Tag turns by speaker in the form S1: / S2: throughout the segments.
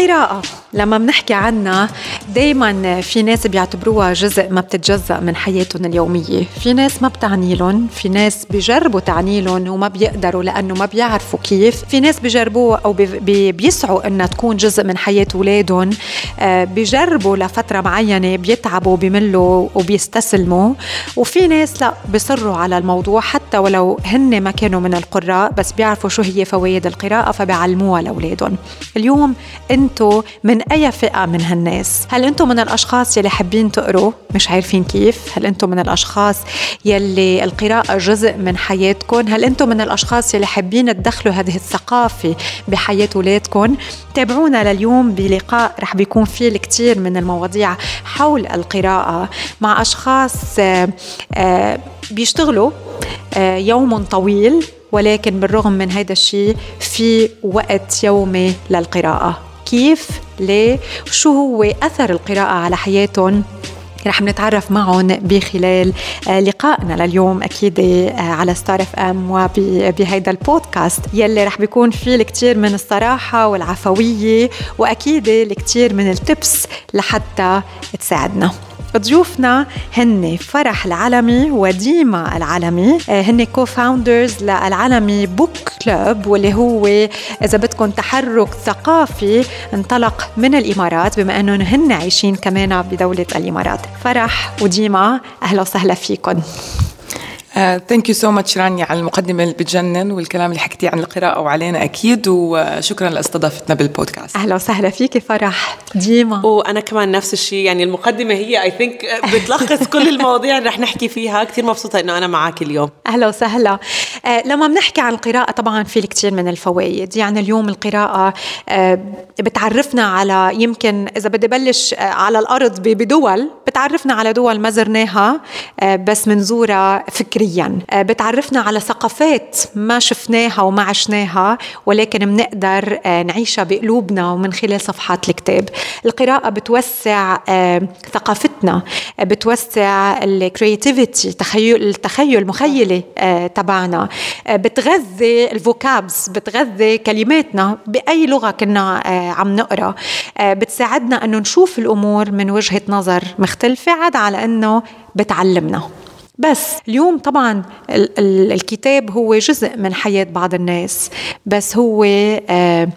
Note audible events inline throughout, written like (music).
S1: القراءة. لما بنحكي عنها دايما في ناس بيعتبروها جزء ما بتتجزأ من حياتهم اليومية. في ناس ما بتعني لهم في ناس بيجربوا تعني لهم وما بيقدروا لأنه ما بيعرفوا كيف. في ناس بيجربوها أو بي بيسعوا إنها تكون جزء من حياة أولادهم. آه، بيجربوا لفترة معينة بيتعبوا بيملوا وبيستسلموا. وفي ناس لا بيصروا على الموضوع حتى ولو هن ما كانوا من القراء بس بيعرفوا شو هي فوائد القراءة فبيعلموها لأولادهم. اليوم انتو من أي فئة من هالناس؟ هل انتو من الأشخاص يلي حابين تقروا؟ مش عارفين كيف. هل انتو من الأشخاص يلي القراءة جزء من حياتكم هل انتو من الأشخاص يلي حابين تدخلوا هذه الثقافة بحياة اولادكم تابعونا لليوم بلقاء رح بيكون فيه الكثير من المواضيع حول القراءة مع أشخاص آه، آه، بيشتغلوا آه، يوم طويل ولكن بالرغم من هذا الشيء في وقت يومي للقراءة. كيف ليه شو هو أثر القراءة على حياتهم؟ رح نتعرف معهم بخلال آه، لقائنا لليوم أكيد آه، على ستار اف ام وبهيدا البودكاست. يلي رح بيكون فيه الكثير من الصراحة والعفوية وأكيد الكثير من ال tips لحتى تساعدنا. ضيوفنا هن فرح العلمي وديما العلمي آه، هن co-founders للعلمي book club واللي هو إذا بدكم تحرك ثقافي انطلق من الإمارات بما أنهم هن عايشين كمان بدولة الإمارات. فرح وديما أهلا وسهلا فيكم
S2: thank you so much رانيا على المقدمة اللي بتجنن والكلام اللي حكيتيه عن القراءة وعلينا أكيد وشكرا لأستضافتنا بالبودكاست.
S1: أهلا وسهلا فيكي فرح. ديما.
S3: وأنا كمان نفس الشيء يعني المقدمة هي اي ثينك بتلخص (laughs) كل المواضيع اللي رح نحكي فيها. كثير مبسوطة إنه أنا معك اليوم.
S1: أهلا وسهلا. آه لما بنحكي عن القراءة طبعا في الكثير من الفوائد. يعني اليوم القراءة آه بتعرفنا على يمكن إذا بدي بلش آه على الأرض بدول بتعرفنا على دول ما زرناها بس منزورها فكريا فكريا آه، بتعرفنا على ثقافات ما شفناها وما عشناها ولكن بنقدر آه، نعيشها بقلوبنا ومن خلال صفحات الكتاب. القراءة بتوسع آه، ثقافتنا بتوسع ال creativity تخيل التخيل المخيلة تبعنا. بتغذي ال vocabs بتغذي كلماتنا بأي لغة كنا عم نقرأ. بتساعدنا أنه نشوف الأمور من وجهة نظر مختلفة عدا على أنه بتعلمنا. بس اليوم طبعا الكتاب هو جزء من حياة بعض الناس بس هو آه،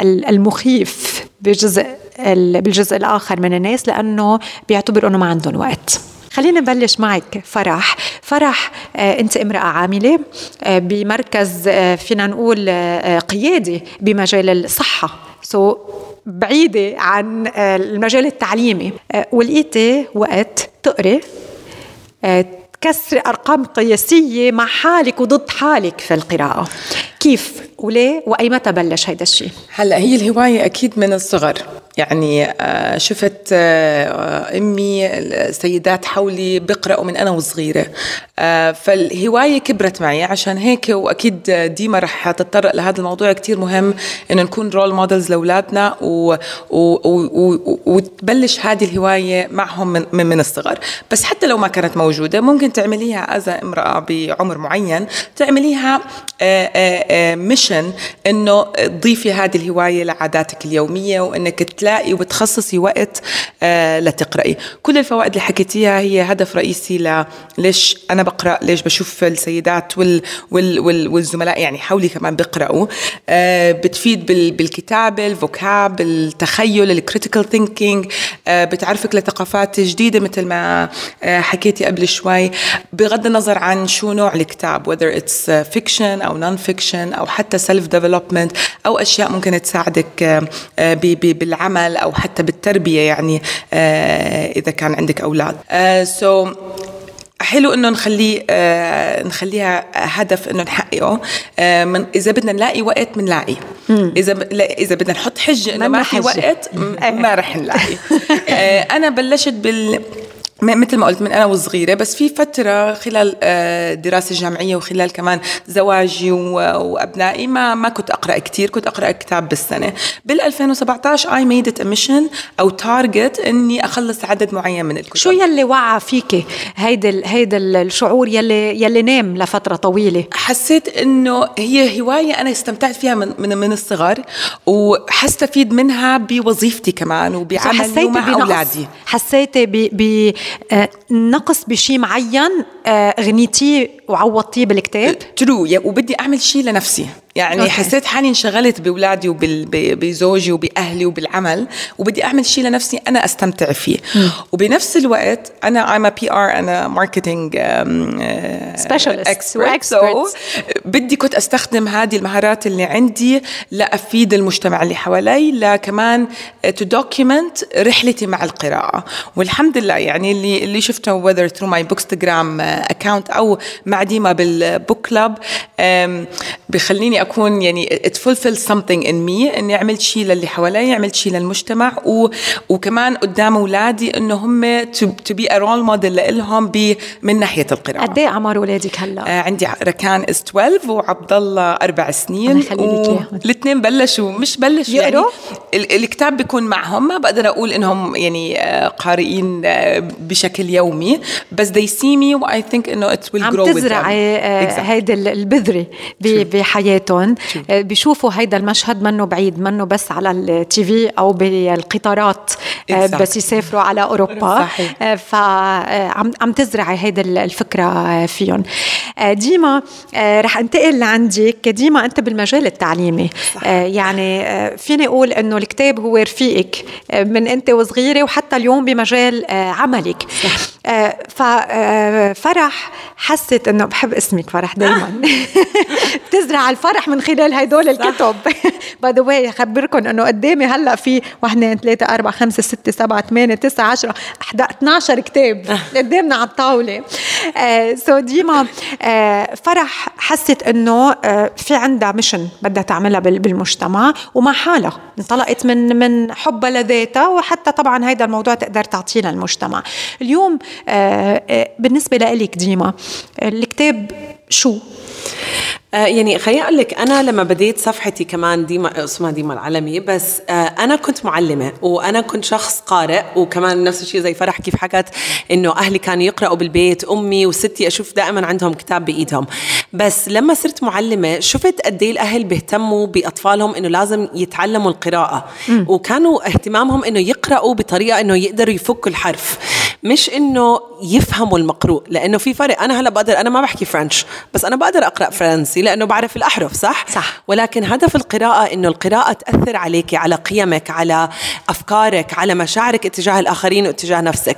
S1: المخيف بجزء بالجزء الآخر من الناس لأنه بيعتبر أنه ما عندهم وقت. خلينا نبلش معك فرح. فرح آه أنت امرأة عاملة آه بمركز فينا نقول قيادي بمجال الصحة. سو بعيدة عن المجال التعليمي. ولقيتي وقت تقري كسر أرقام قياسية مع حالك وضد حالك في القراءة كيف وليه وأي متى بلش هيدا الشيء؟
S2: هلا هي الهواية أكيد من الصغر يعني آه، شفت آه، أمي السيدات حولي بيقرأوا من أنا وصغيرة. آه، فالهواية كبرت معي. عشان هيك وأكيد ديما رح تتطرق لهذا الموضوع كتير مهم إنه نكون role models لأولادنا و... و... و... وتبلش هذه الهواية معهم من, من الصغر. بس حتى لو ما كانت موجودة ممكن تعمليها از امرأة بعمر معين تعمليها mission إنه تضيفي هذه الهواية لعاداتك اليومية وإنك تلاقي وبتخصصي وقت آه لتقرأي كل الفوائد اللي حكيتيها هي هدف رئيسي ليش أنا بقرأ ليش بشوف السيدات وال وال وال والزملاء يعني حولي كمان بيقرأوا. آه بتفيد بال بالكتابة ال vocab التخيل ال critical thinking آه بتعرفك لثقافات جديدة مثل ما حكيتي قبل شوي. بغض النظر عن شو نوع الكتاب whether it's fiction أو non fiction أو حتى self development أو أشياء ممكن تساعدك بالعمل. بالعمل أو حتى بالتربية يعني آه، إذا كان عندك أولاد. سو آه، حلو إنه نخليه آه نخليها هدف إنه نحققه. آه من إذا بدنا نلاقي وقت بنلاقي إذا. إذا بدنا نحط حجه إنه ما في وقت ما رح نلاقي. (laughs) آه أنا بلشت بال مثل ما قلت من أنا وصغيرة بس في فترة خلال آه، دراسة جامعية وخلال كمان زواجي وأبنائي ما ما كنت أقرأ كثير كنت أقرأ كتاب بالسنة. بال 2017 I made it mission أو target إني أخلص عدد معين من الكتب.
S1: شو يلي وعى فيك؟ هيدا هيدا الشعور يلي يلي نام لفترة طويلة.
S2: حسيت إنه هي هواية أنا استمتعت فيها من من, من الصغر وحستفيد منها بوظيفتي كمان وبعملي ومع أولادي.
S1: حسيتي بنقص آه، بشيء معين آه، غنيتيه وعوضتيه بالكتاب؟
S2: true وبدي أعمل شيء لنفسي. يعني أوكي. حسيت حالي انشغلت باولادي وبزوجي وبأهلي وبالعمل وبدي أعمل شيء لنفسي أنا أستمتع فيه. م. وبنفس الوقت أنا I'm PR أنا marketing
S1: specialist
S2: بدي كنت أستخدم هذه المهارات اللي عندي لأفيد المجتمع اللي حوالي لكمان to document رحلتي مع القراءة. والحمد لله يعني اللي اللي شفته whether through my bookstagram account أو مع ديما بال book club بخليني اكون يعني it fulfills something in me إني عملت شيء للي حوالي عملت شيء للمجتمع و... وكمان قدام أولادي إنه هم to, be a role model لهم من ناحية القراءة.
S1: قد إيه أعمار أولادك هلأ؟
S2: آه عندي ركان از 12 وعبد الله أربع سنين والاثنين بلشوا مش بلشوا
S1: يعني
S2: الكتاب بيكون معهم ما بقدر أقول إنهم يعني آه قارئين آه بشكل يومي بس they see me و I think إنه it will grow
S1: عم تزرعي آه هيدي البذرة بحياتهم. آه، بيشوفوا هيدا المشهد منه بعيد منه بس على التي في أو بالقطارات آه، بس يسافروا على أوروبا. آه، فعم عم تزرعي هيدا الفكرة فيهم. ديما رح انتقل لعندك ديما أنت بالمجال التعليمي. صح. يعني فيني أقول إنه الكتاب هو رفيقك من أنت وصغيرة وحتى اليوم بمجال عملك. ففرح حست إنه بحب اسمك فرح دائما بتزرع (laughs) (laughs) الفرح من خلال هدول الكتب. by the way اخبركم إنه قدامي هلأ في 1 2 3 4 5 6 7 8 9 10 12 كتاب (laughs) قدامنا على الطاولة. so ديما فرح حست إنه في عندها mission بدها تعملها بالمجتمع ومع حالها. انطلقت من من حبها لذاتها وحتى طبعا هيدا الموضوع تقدر تعطيه للمجتمع. اليوم بالنسبة لإلك ديما الكتاب شو؟
S3: آه، يعني خليني أقول لك أنا لما بديت صفحتي كمان ديما اسمها ديما العلمي بس آه، أنا كنت معلمة وأنا كنت شخص قارئ وكمان نفس الشيء زي فرح كيف حكت إنه أهلي كانوا يقرأوا بالبيت أمي وستي أشوف دائما عندهم كتاب بإيدهم. بس لما صرت معلمة شفت قد إيه الأهل بيهتموا بأطفالهم إنه لازم يتعلموا القراءة. م. وكانوا اهتمامهم إنه يقرأوا بطريقة إنه يقدروا يفكوا الحرف. مش إنه يفهموا المقروء لأنه في فرق. أنا هلأ بقدر أنا ما بحكي فرنش بس أنا بقدر أقرأ فرنسي لأنه بعرف الأحرف صح؟
S1: صح.
S3: ولكن هدف القراءة إنه القراءة تأثر عليك على قيمك على أفكارك على مشاعرك اتجاه الآخرين واتجاه نفسك.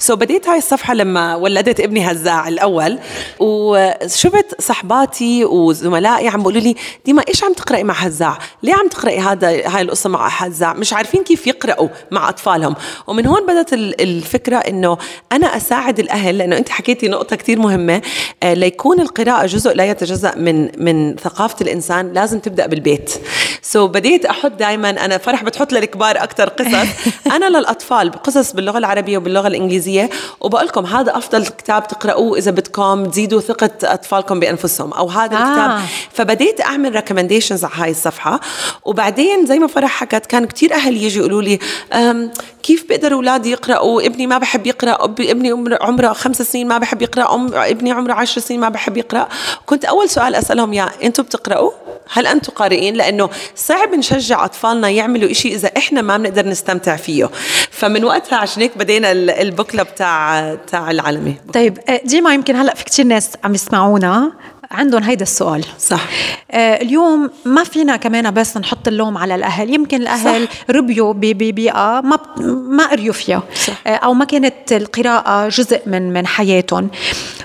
S3: سو so بديت هاي الصفحة لما ولدت ابني هزاع الأول. وشفت صحباتي وزملائي عم بيقولوا لي ديما إيش عم تقرأي مع هزاع؟ ليه عم تقرأي هذا هاي القصة مع هزاع؟ مش عارفين كيف يقرأوا مع أطفالهم. ومن هون بدت الفكرة إنه أنا أساعد الأهل لأنه أنت حكيتي نقطة كثير مهمة. آه، ليكون القراءة جزء لا يتجزأ من من ثقافة الإنسان لازم تبدأ بالبيت. so so بديت أحط دائما أنا فرح بتحط للكبار أكثر قصص. (laughs) أنا للأطفال قصص باللغة العربية وباللغة الإنجليزية وبقول لكم هذا أفضل كتاب تقرأوه إذا بدكم تزيدوا ثقة أطفالكم بأنفسهم أو هذا آه. الكتاب. فبديت أعمل recommendations على هاي الصفحة وبعدين زي ما فرح حكت كان كثير أهل يجي يقولوا لي كيف بقدر اولادي يقرأوا؟ ابني ما بحب يقرأ ابني عمره خمس سنين ما بحب يقرأ أم ابني عمره عشر سنين ما بحب يقرأ. كنت أول سؤال أسألهم يا أنتم بتقرأوا؟ هل أنتم قارئين؟ لأنه صعب نشجع أطفالنا يعملوا إشي إذا إحنا ما بنقدر نستمتع فيه. فمن وقتها عشان هيك بدينا البوكله بتاع تاع العالمي.
S1: طيب آه، ديما يمكن هلا في كثير ناس عم يسمعونا. عندهم هيدا السؤال.
S3: صح.
S1: آه اليوم ما فينا كمان بس نحط اللوم على الأهل. يمكن الأهل صح. ربيوا ببيئه ما ما قريوا فيها. آه أو ما كانت القراءة جزء من من حياتهم.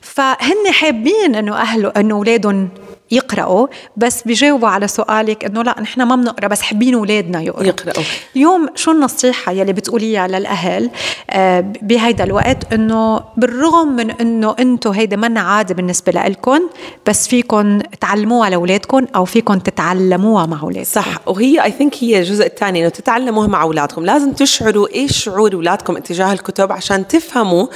S1: فهن حابين إنه اهله إنه أولادهم يقرأوا بس بيجاوبوا على سؤالك إنه لا نحن ما بنقرأ بس حابين أولادنا يقرأوا.
S3: يقرأوا.
S1: اليوم شو النصيحة يلي بتقوليها للأهل؟ آه، بهيدا الوقت إنه بالرغم من إنه أنتم هيدا منا عادي بالنسبة لكم بس فيكم تعلموها لاولادكم أو فيكم تتعلموها مع اولادكم
S3: صح. وهي I think هي الجزء الثاني إنه تتعلموها مع أولادكم. لازم تشعروا إيش شعور أولادكم اتجاه الكتب عشان تفهموا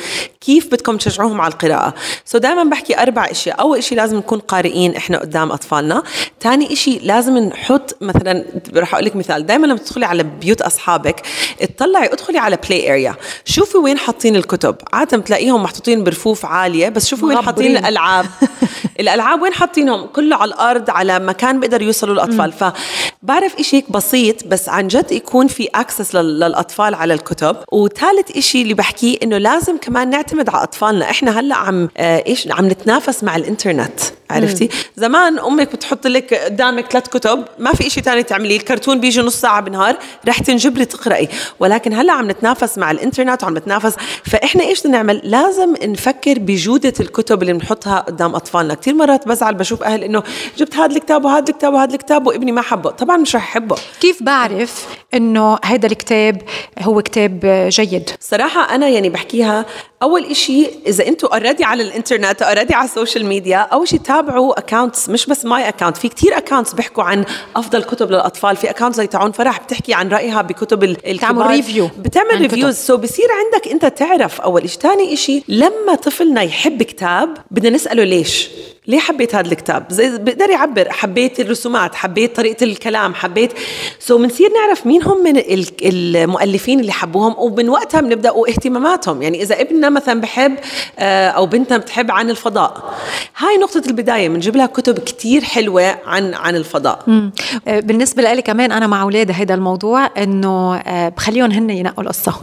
S3: كيف بدكم تشجعوهم على القراءة. so so دائما بحكي أربع إشياء. أول شيء لازم نكون قارئين إحنا قدام أطفالنا. ثاني شيء لازم نحط مثلا رح أقول لك مثال دائما لما تدخلي على بيوت أصحابك اطلعي ادخلي على play area شوفي وين حاطين الكتب. عادة بتلاقيهم محطوطين برفوف عالية بس شوفي وين حاطين الألعاب. (laughs) الألعاب وين حاطينهم؟ كله على الأرض على مكان بيقدر يوصلوا الاطفال فبعرف إشي هيك بسيط بس عن جد يكون في access للأطفال على الكتب. وثالث إشي اللي بحكيه إنه لازم كمان نعتمد على أطفالنا. إحنا هلأ عم آه إيش عم نتنافس مع الإنترنت. عرفتي؟ زمان أمك بتحط لك قدامك ثلاث كتب ما في شيء ثاني تعمليه الكرتون بيجي نص ساعة بالنهار رح تنجبري تقرأي. ولكن هلأ عم نتنافس مع الإنترنت وعم نتنافس فإحنا إيش بدنا نعمل؟ لازم نفكر بجودة الكتب اللي بنحطها قدام أطفالنا. كثير مرات بزعل بشوف أهل إنه جبت هذا الكتاب وهذا الكتاب وهذا الكتاب وابني ما حبه. طبعا مش رح يحبه.
S1: كيف بعرف إنه هذا الكتاب هو كتاب جيد؟
S3: صراحة أنا يعني بحكيها أول إشي إذا أنتم already على الإنترنت already على ال social media أول شيء تابعوا accounts مش بس my account في كتير accounts بيحكوا عن أفضل كتب للأطفال في account زي تاعون فرح بتحكي عن رأيها بكتب الكبار.
S1: بتعمل review
S3: بتعمل reviews so بصير عندك أنت تعرف أول شيء ثاني إشي لما طفلنا يحب كتاب بدنا نسأله ليش؟ ليه حبيت هذا الكتاب؟ زي بقدر يعبر حبيت الرسومات حبيت طريقة الكلام حبيت so بنصير نعرف مين هم من المؤلفين اللي حبوهم ومن وقتها بنبدأ اهتماماتهم. يعني إذا ابننا مثلا بحب آه، أو بنتنا بتحب عن الفضاء. هاي نقطة البداية بنجيب لها كتب كتير حلوة عن عن الفضاء.
S1: مم. آه، بالنسبة لي كمان أنا مع أولادي هذا الموضوع إنه آه، بخليهم هن ينقوا القصة.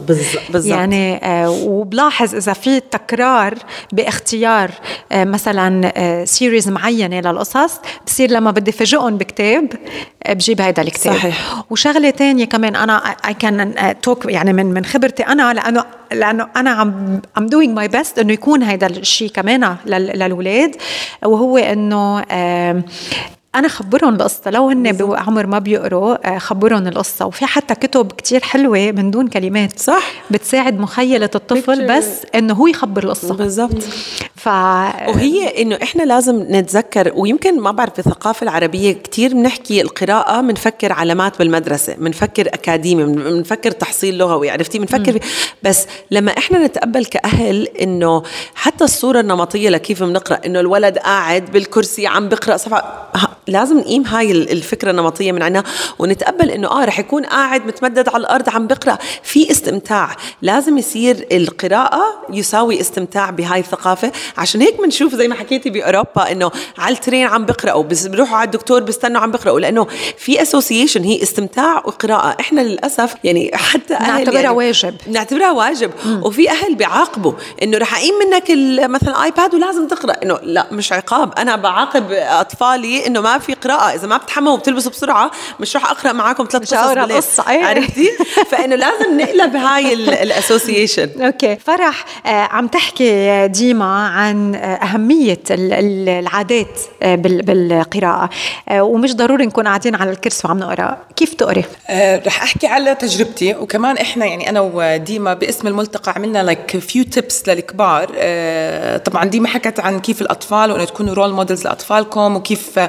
S3: بالضبط.
S1: يعني وبلاحظ إذا في تكرار باختيار مثلا series معينة للقصص بصير لما بدي فاجئهم بكتاب بجيب هذا الكتاب.
S3: صحيح.
S1: وشغلة ثانية كمان أنا I can talk يعني من من خبرتي أنا لأنه لأنه أنا عم I'm doing my best إنه يكون هذا الشيء كمان للاولاد وهو إنه أنا خبرهم القصة لو هن بعمر ما بيقروا آه، خبرهم القصة. وفي حتى كتب كتير حلوة من دون كلمات
S3: صح.
S1: بتساعد مخيلة الطفل بس إنه هو يخبر القصة.
S3: بالضبط
S1: ف
S3: وهي إنه إحنا لازم نتذكر ويمكن ما بعرف الثقافة العربية كتير بنحكي القراءة بنفكر علامات بالمدرسة بنفكر أكاديمي بنفكر تحصيل لغوي عرفتي؟ بنفكر بس لما إحنا نتقبل كأهل إنه حتى الصورة النمطية لكيف بنقرأ إنه الولد قاعد بالكرسي عم بقرا صفحة لازم نقيم هاي الفكرة النمطية من عنا ونتقبل إنه آه رح يكون قاعد متمدد على الأرض عم بقرأ. في استمتاع. لازم يصير القراءة يساوي استمتاع بهاي الثقافة. عشان هيك بنشوف زي ما حكيتي بأوروبا إنه على الترين عم بقراوا بس بروحوا على الدكتور بيستنوا عم بقراوا لأنه في association هي استمتاع وقراءة. إحنا للأسف يعني حتى
S1: أهل نعتبرها
S3: يعني
S1: واجب.
S3: نعتبرها واجب. مم. وفي أهل بيعاقبوا إنه رح أقيم منك مثلا iPad ولازم تقرأ. إنه لا مش عقاب. أنا بعاقب أطفالي إنه ما في قراءة. إذا ما بتحموا وبتلبسوا بسرعة مش رح أقرأ معاكم ثلاث
S1: قصص قصة.
S3: عرفتي؟ (laughs) فإنه لازم نقلب هاي ال
S1: association okay. فرح آه، عم تحكي ديما عن آه، أهمية العادات آه، بالقراءة. ومش ضروري نكون قاعدين على الكرسي وعم نقرأ. كيف تقري؟
S2: رح أحكي على تجربتي. وكمان إحنا يعني أنا وديما باسم الملتقى عملنا like few tips للكبار. طبعا ديما حكت عن كيف الأطفال وإنه تكونوا role models لأطفالكم وكيف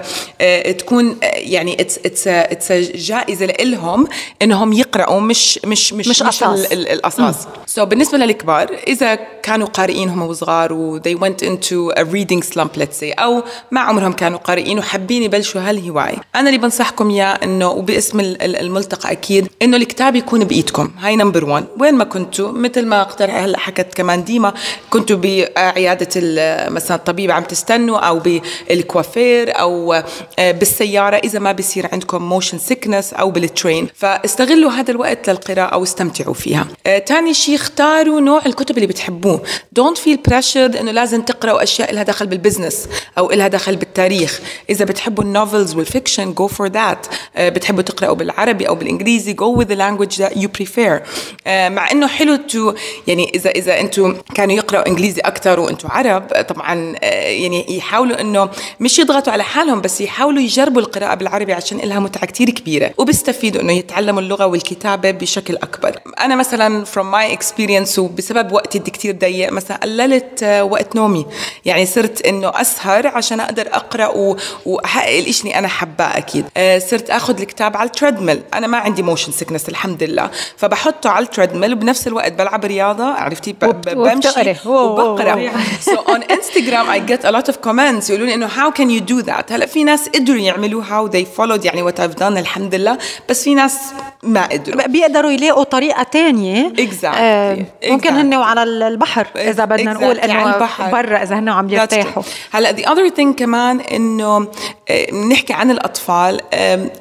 S2: تكون يعني it's it's it's جائزة لهم إنهم يقرأوا مش مش مش
S1: مش, مش.
S2: الأساس. so so بالنسبة للكبار إذا كانوا قارئين هم وصغار و they went into a reading slump let's say أو ما عمرهم كانوا قارئين وحابين يبلشوا هالهواية. أنا اللي بنصحكم اياه إنه وباسم الملتقى أكيد إنه الكتاب يكون بإيدكم. هاي number 1 وين ما كنتوا مثل ما اقترح هلا حكت كمان ديما كنتوا بعياده مثلا الطبيب عم تستنوا أو بالكوافير أو آه، بالسيارة إذا ما بيصير عندكم motion sickness أو بالترين فاستغلوا هذا الوقت للقراءة واستمتعوا فيها. ثاني شيء اختاروا نوع الكتب اللي بتحبوه. don't feel pressured إنه لازم تقرأوا أشياء لها دخل بال business أو لها دخل بالتاريخ. إذا بتحبوا ال novels وال fiction go for that بتحبوا تقرأوا بالعربي أو بالإنجليزي جو with the language that you prefer. آه، مع إنه حلو too يعني إذا إذا أنتم كانوا يقرأوا إنجليزي أكثر وأنتم عرب طبعا آه، يعني يحاولوا إنه مش يضغطوا على حالهم بس يحاولوا يجربوا القراءة بالعربي عشان لها متعة كثير كبيرة وبيستفيدوا إنه يتعلموا اللغة والكتابة بشكل أكبر. أنا مثلا from my experience وبسبب وقتي كثير ضيق مثلا قللت آه، وقت نومي. يعني صرت إنه أسهر عشان أقدر أقرأ وأحقق الشيء اللي أنا حباه أكيد. صرت آخذ الكتاب على ال treadmill أنا ما عندي motion sickness الحمد لله. فبحطه على ال treadmill وبنفس الوقت بلعب رياضة عرفتي؟ بمشي وبقرأ. so on Instagram I get a lot of comments يقولوا لي إنه how can you do that هلا في ناس قدروا يعملوها و they followed يعني what I've done الحمد لله بس في ناس ما قدروا.
S1: بيقدروا يلاقوا طريقة تانية
S2: exactly. آه
S1: ممكن exactly. هن وعلى البحر إذا بدنا exactly. نقول إنه برا إذا هن عم يرتاحوا.
S2: هلأ the other thing كمان إنه بنحكي عن الأطفال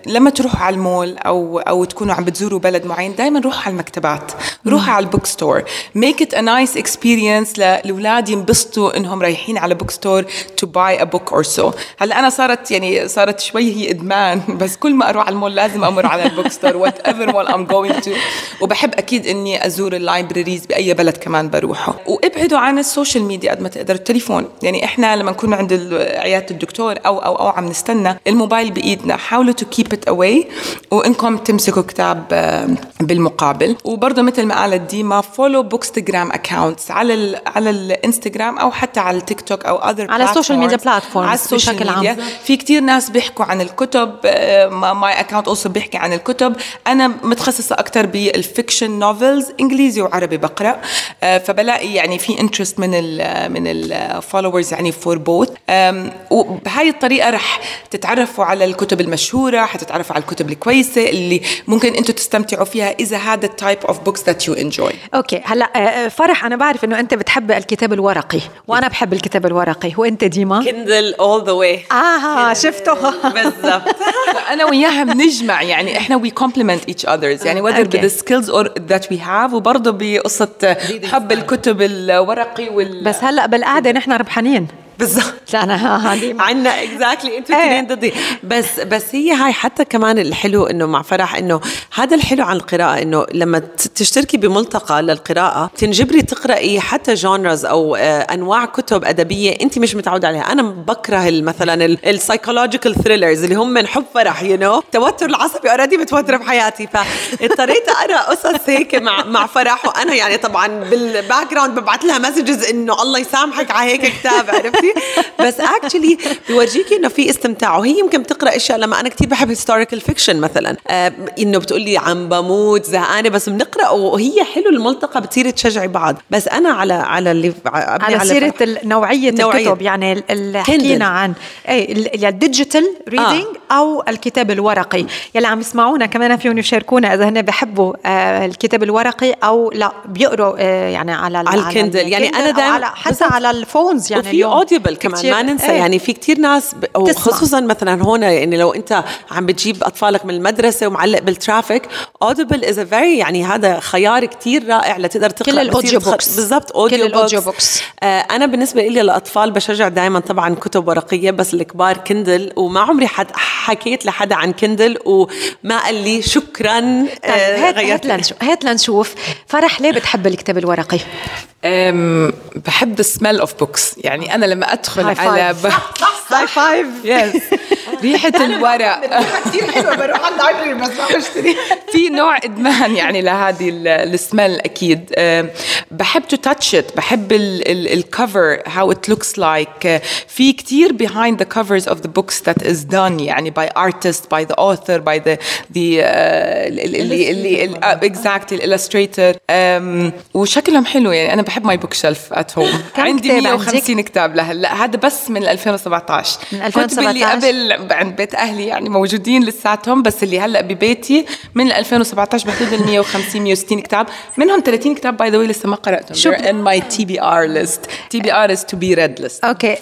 S2: لما تروحوا على المول أو أو تكونوا عم بتزوروا بلد معين دائما روحوا على المكتبات. روحوا على ال book store make it a nice experience لأولاد ينبسطوا إنهم رايحين على book store to buy a book or so هلأ أنا صارت يعني صارت شوي هي إدمان بس كل ما أروح على المول لازم أمر على ال book store whatever what I'm going to وبحب أكيد إني أزور ال libraries بأي بلد كمان بروحه. وابعدوا عن ال social media قد ما تقدروا التليفون. يعني إحنا لما نكون عند عيادة الدكتور أو أو أو عم نستنى الموبايل بإيدنا. حاولوا to keep it away وإنكم تمسكوا كتاب آه، بالمقابل. وبرضه مثل ما قالت ديما follow bookstagram accounts على ال على الانستغرام أو حتى على التيك توك أو other
S1: على ال social media platform
S2: على ال social media عام. في كثير ناس بيحكوا عن الكتب my account also بيحكي عن الكتب. أنا متخصصة أكثر بال fiction novels إنجليزي وعربي بقرأ. آه، فبلاقي يعني في interest من ال من ال followers يعني for both وبهاي الطريقة رح تتعرفوا على الكتب المشهورة حتتعرفوا على الكتب الكويسة اللي ممكن أنتم تستمتعوا فيها إذا هذا ال type of books that you
S1: enjoy okay هلأ آه، آه، فرح أنا بعرف إنه أنت بتحب الكتاب الورقي وأنا بحب الكتاب الورقي. وأنت ديما؟
S3: Kindle all the way
S1: آه شفته (laughs)
S3: بالضبط.
S2: أنا وياها بنجمع يعني إحنا we complement each others يعني whether okay. بال skills or that we have وبرضه بقصة حب الكتب الورقي وال
S1: بس هلأ بالقعدة نحن ربحانين.
S3: بالضبط
S1: لا أنا هذه
S3: عنا exactly أنتوا اثنين ضدي. بس بس هي هاي حتى كمان الحلو إنه مع فرح إنه هذا الحلو عن القراءة إنه لما تشتركي بملتقى للقراءة تنجبري تقرأي حتى genres أو آه، أنواع كتب أدبية أنت مش متعودة عليها. أنا بكره مثلا ال psychological thrillers اللي هم من حب فرح you know التوتر العصبي already متوترة بحياتي فاضطريت أقرأ قصص هيك مع مع فرح. وأنا يعني طبعا بال background ببعث لها messages إنه الله يسامحك على هيك كتاب عرفتي؟ (laughs) بس actually بيورجيكي إنه في استمتاع. وهي يمكن بتقرأ أشياء لما أنا كثير بحب historical fiction مثلا. آه إنه بتقولي عم بموت زهقانة بس بنقرأ وهي حلو الملتقى بتصيري تشجعي بعض. بس أنا على على اللي
S1: على, على سيرة نوعية الكتب. يعني اللي حكينا عن اي ال digital reading آه. أو الكتاب الورقي. يلي عم يسمعونا كمان فيهم يشاركونا إذا هن بحبوا آه الكتاب الورقي أو لا بيقروا آه يعني على
S3: على ال Kindle. يعني أنا دائما
S1: حتى على ال phones يعني
S3: وفي Audible كمان ما ننسى. إيه. يعني في كتير ناس وخصوصا مثلا هون يعني لو أنت عم بتجيب أطفالك من المدرسة ومعلق بال traffic Audible is very يعني هذا خيار كتير رائع لتقدر تقرأ
S1: كل ال audio books.
S3: بالضبط
S1: audio كل ال audio books.
S3: آه أنا بالنسبة لي للأطفال بشجع دائما طبعا كتب ورقية بس الكبار Kindle وما عمري حد حكيت لحدا عن Kindle وما قال لي شكرا.
S1: طيب آه هات لنشوف هات لنشوف. فرح ليه بتحب الكتاب الورقي؟
S2: بحب ال smell of books يعني أنا لما أدخل على ب...
S1: high five
S2: yes ريحة الورق.
S3: كثير حلوة بروح على ال library بس ما بشتري.
S2: في نوع إدمان يعني لهذه السميل أكيد. بحب to touch it بحب ال cover how it looks like في كثير behind the covers of the books that is done يعني by artist by the author by the the اللي اللي exactly illustrator. وشكلهم حلو يعني. أنا بحب my bookshelf at home عندي 150 كتاب لهلا. هذا بس من 2017
S1: من 2017
S2: اللي قبل عند بيت أهلي يعني موجودين لساتهم بس اللي هلأ ببيتي من 2017 بحدود ال 150 160 كتاب. منهم 30 كتاب by the way لسه ما قرأتهم. شو ان ماي تي بي ار ليست تي بي ار is to be read list
S1: okay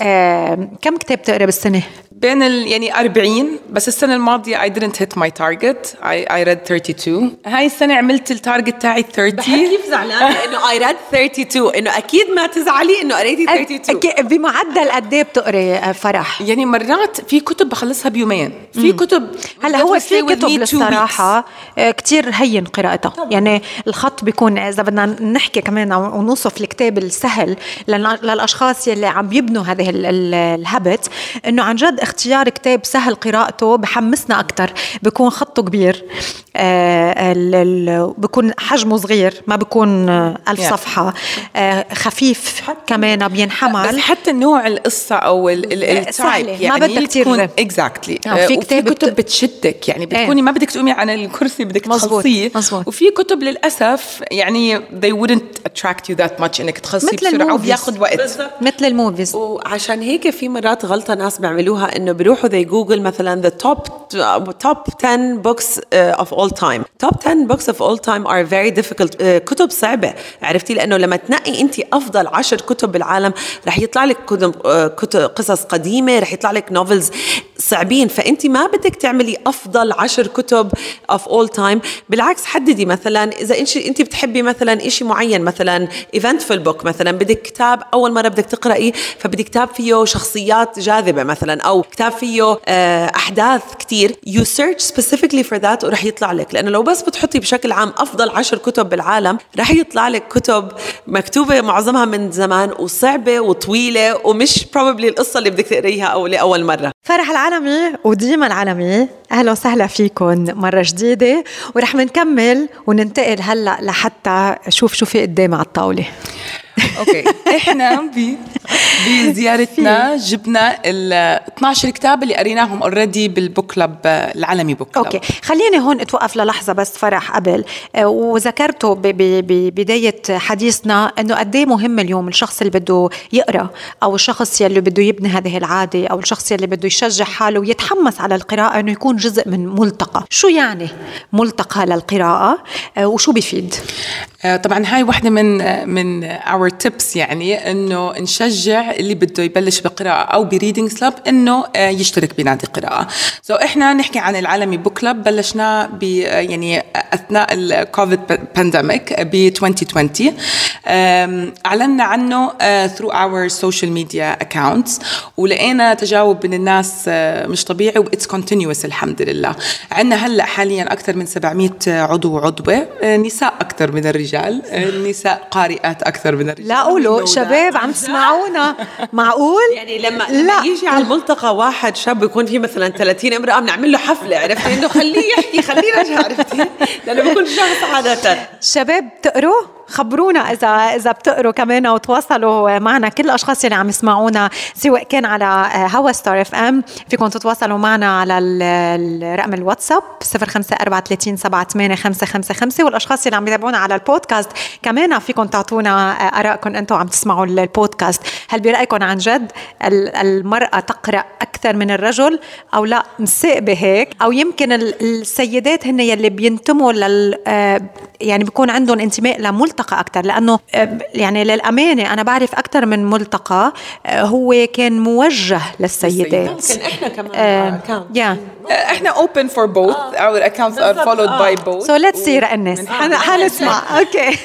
S1: كم كتاب تقرأ بالسنة؟
S2: بين ال يعني 40 بس السنة الماضية I didn't hit my target. I, I read 32 هاي السنة عملت ال target تاعي 30
S3: كيف زعلانه إنه I read 32 إنه أكيد ما تزعلي إنه قريتي 32
S1: أك- بمعدل قد إيه بتقري آه، فرح؟
S2: يعني مرات في كتب بخلصها بيومين. في كتب
S1: هلا هو في كتب للصراحة آه، كتير هين قراءتها. يعني الخط بيكون إذا بدنا نحكي كمان أو نوصف الكتاب السهل لل- للأشخاص يلي عم بيبنوا هذه ال- ال- الهابت إنه عن جد اختيار كتاب سهل قراءته بحمسنا أكتر بيكون خطه كبير آه، ال- ال- بيكون حجمه صغير ما بيكون آه، ألف. صفحة آه، خفيف كمان
S2: بس
S1: بينحمل
S2: حتى نوع القصة أو ال- ال- ال type
S1: سهلة، ما
S2: تكون
S1: رب.
S2: exactly
S1: آه، في
S2: في
S1: كتاب
S2: كتب
S1: بت-
S2: بتشدك يعني
S1: إيه.
S2: بتكوني ما بدك تقومي عن الكرسي بدك تخلصيه. وفي كتب للأسف يعني they wouldn't attract you that much إنك تخلصيه
S1: مثل
S2: بسرعة. وبياخد وقت
S1: مثل ال movies
S3: وعشان هيك في مرات غلطة ناس بيعملوها إنه بيروحوا they Google مثلا the top top 10 books uh, of all time. Top 10 books of all time are very difficult. Uh, كتب صعبة. عرفتي؟ لأنه لما تنقي أنت أفضل عشر كتب بالعالم رح يطلع لك كتب, uh, قصص قديمة رح يطلع لك نوفلز صعبين فانت ما بدك تعملي أفضل عشر كتب of all time. بالعكس حددي مثلا إذا انت انت بتحبي مثلا شيء معين مثلا eventful book مثلا بدك كتاب أول مرة بدك تقرأي فبدك كتاب فيه شخصيات جاذبة مثلا أو كتاب فيه آه، أحداث كتير. You search specifically for that ورح يطلع لك. لأنه لو بس بتحطي بشكل عام أفضل عشر كتب بالعالم رح يطلع لك كتب مكتوبة معظمها من زمان وصعبة وطويلة ومش probably القصة اللي بدك تقريها أو لأول مرة.
S1: فرح العالمي وديما العالمي أهلا وسهلا فيكم مرة جديدة ورح منكمل وننتقل هلأ لحتى شوف شو في قدامي على
S2: الطاولة. okay. إحنا بزيارتنا جبنا ال 12 كتاب اللي قريناهم already بال book club العالمي book
S1: okay. خليني هون أتوقف للحظة بس فرح قبل. آه، وذكرته ببدايه حديثنا إنه قد إيه مهم اليوم الشخص اللي بده يقرأ أو الشخص يلي بده يبني هذه العادة أو الشخص يلي بده يشجع حاله ويتحمس على القراءة إنه يكون جزء من ملتقى. شو يعني ملتقى للقراءة؟ آه، وشو بيفيد؟
S2: آه، طبعا هاي واحدة من من our tips يعني إنه نشجع اللي بده يبلش بقراءة أو ب reading club إنه آه، يشترك بنادي قراءة. so so إحنا نحكي عن العالمي book club بلشنا ب آه، يعني أثناء الكوفيد pandemic ب 2020 آم، اعلنا عنه through our social media accounts ولقينا تجاوب من الناس آه، مش طبيعي what's continuous الحمد لله. عندنا هلأ حاليا أكثر من 700 عضو وعضوه آه، نساء أكثر من الرجال آه، النساء قارئات أكثر من الرجال
S1: لا قولوا شباب عم تسمعونا. معقول؟ (laughs)
S3: يعني لما
S1: لا.
S3: يجي على الملتقى واحد شاب يكون فيه مثلا 30 امرأة بنعمل له حفلة عرفتي إنه خليه يحكي خليه يرجع عرفتي (laughs) لأنه بكون شخص عادة.
S1: شباب بتقروا خبرونا اذا إذا بتقروا كمان أو تواصلوا معنا. كل الأشخاص اللي عم يسمعونا سواء كان على هوا ستار اف ام فيكم تتواصلوا معنا على ال- الرقم الواتساب 0544378555 والأشخاص اللي عم يتابعونا على البودكاست كمان فيكم تعطونا آرائكم أنتم عم تسمعوا البودكاست. هل برأيكم عن جد ال- المرأة تقرأ أكثر من الرجل أو لا؟ مساءبة هيك. أو يمكن ال- السيدات هن يلي بينتموا لل آه، يعني بيكون عندهم انتماء لملتقى أكثر لأنه آه، يعني للأمانة أنا بعرف أكثر من ملتقى آه، هو كان موجه للسيدات.
S3: ممكن إحنا كمان
S1: آه،
S3: account.
S1: يا
S2: إحنا open for both. our accounts are followed by both.
S1: سو ليتس سي رقنس حن- حنسمع أوكي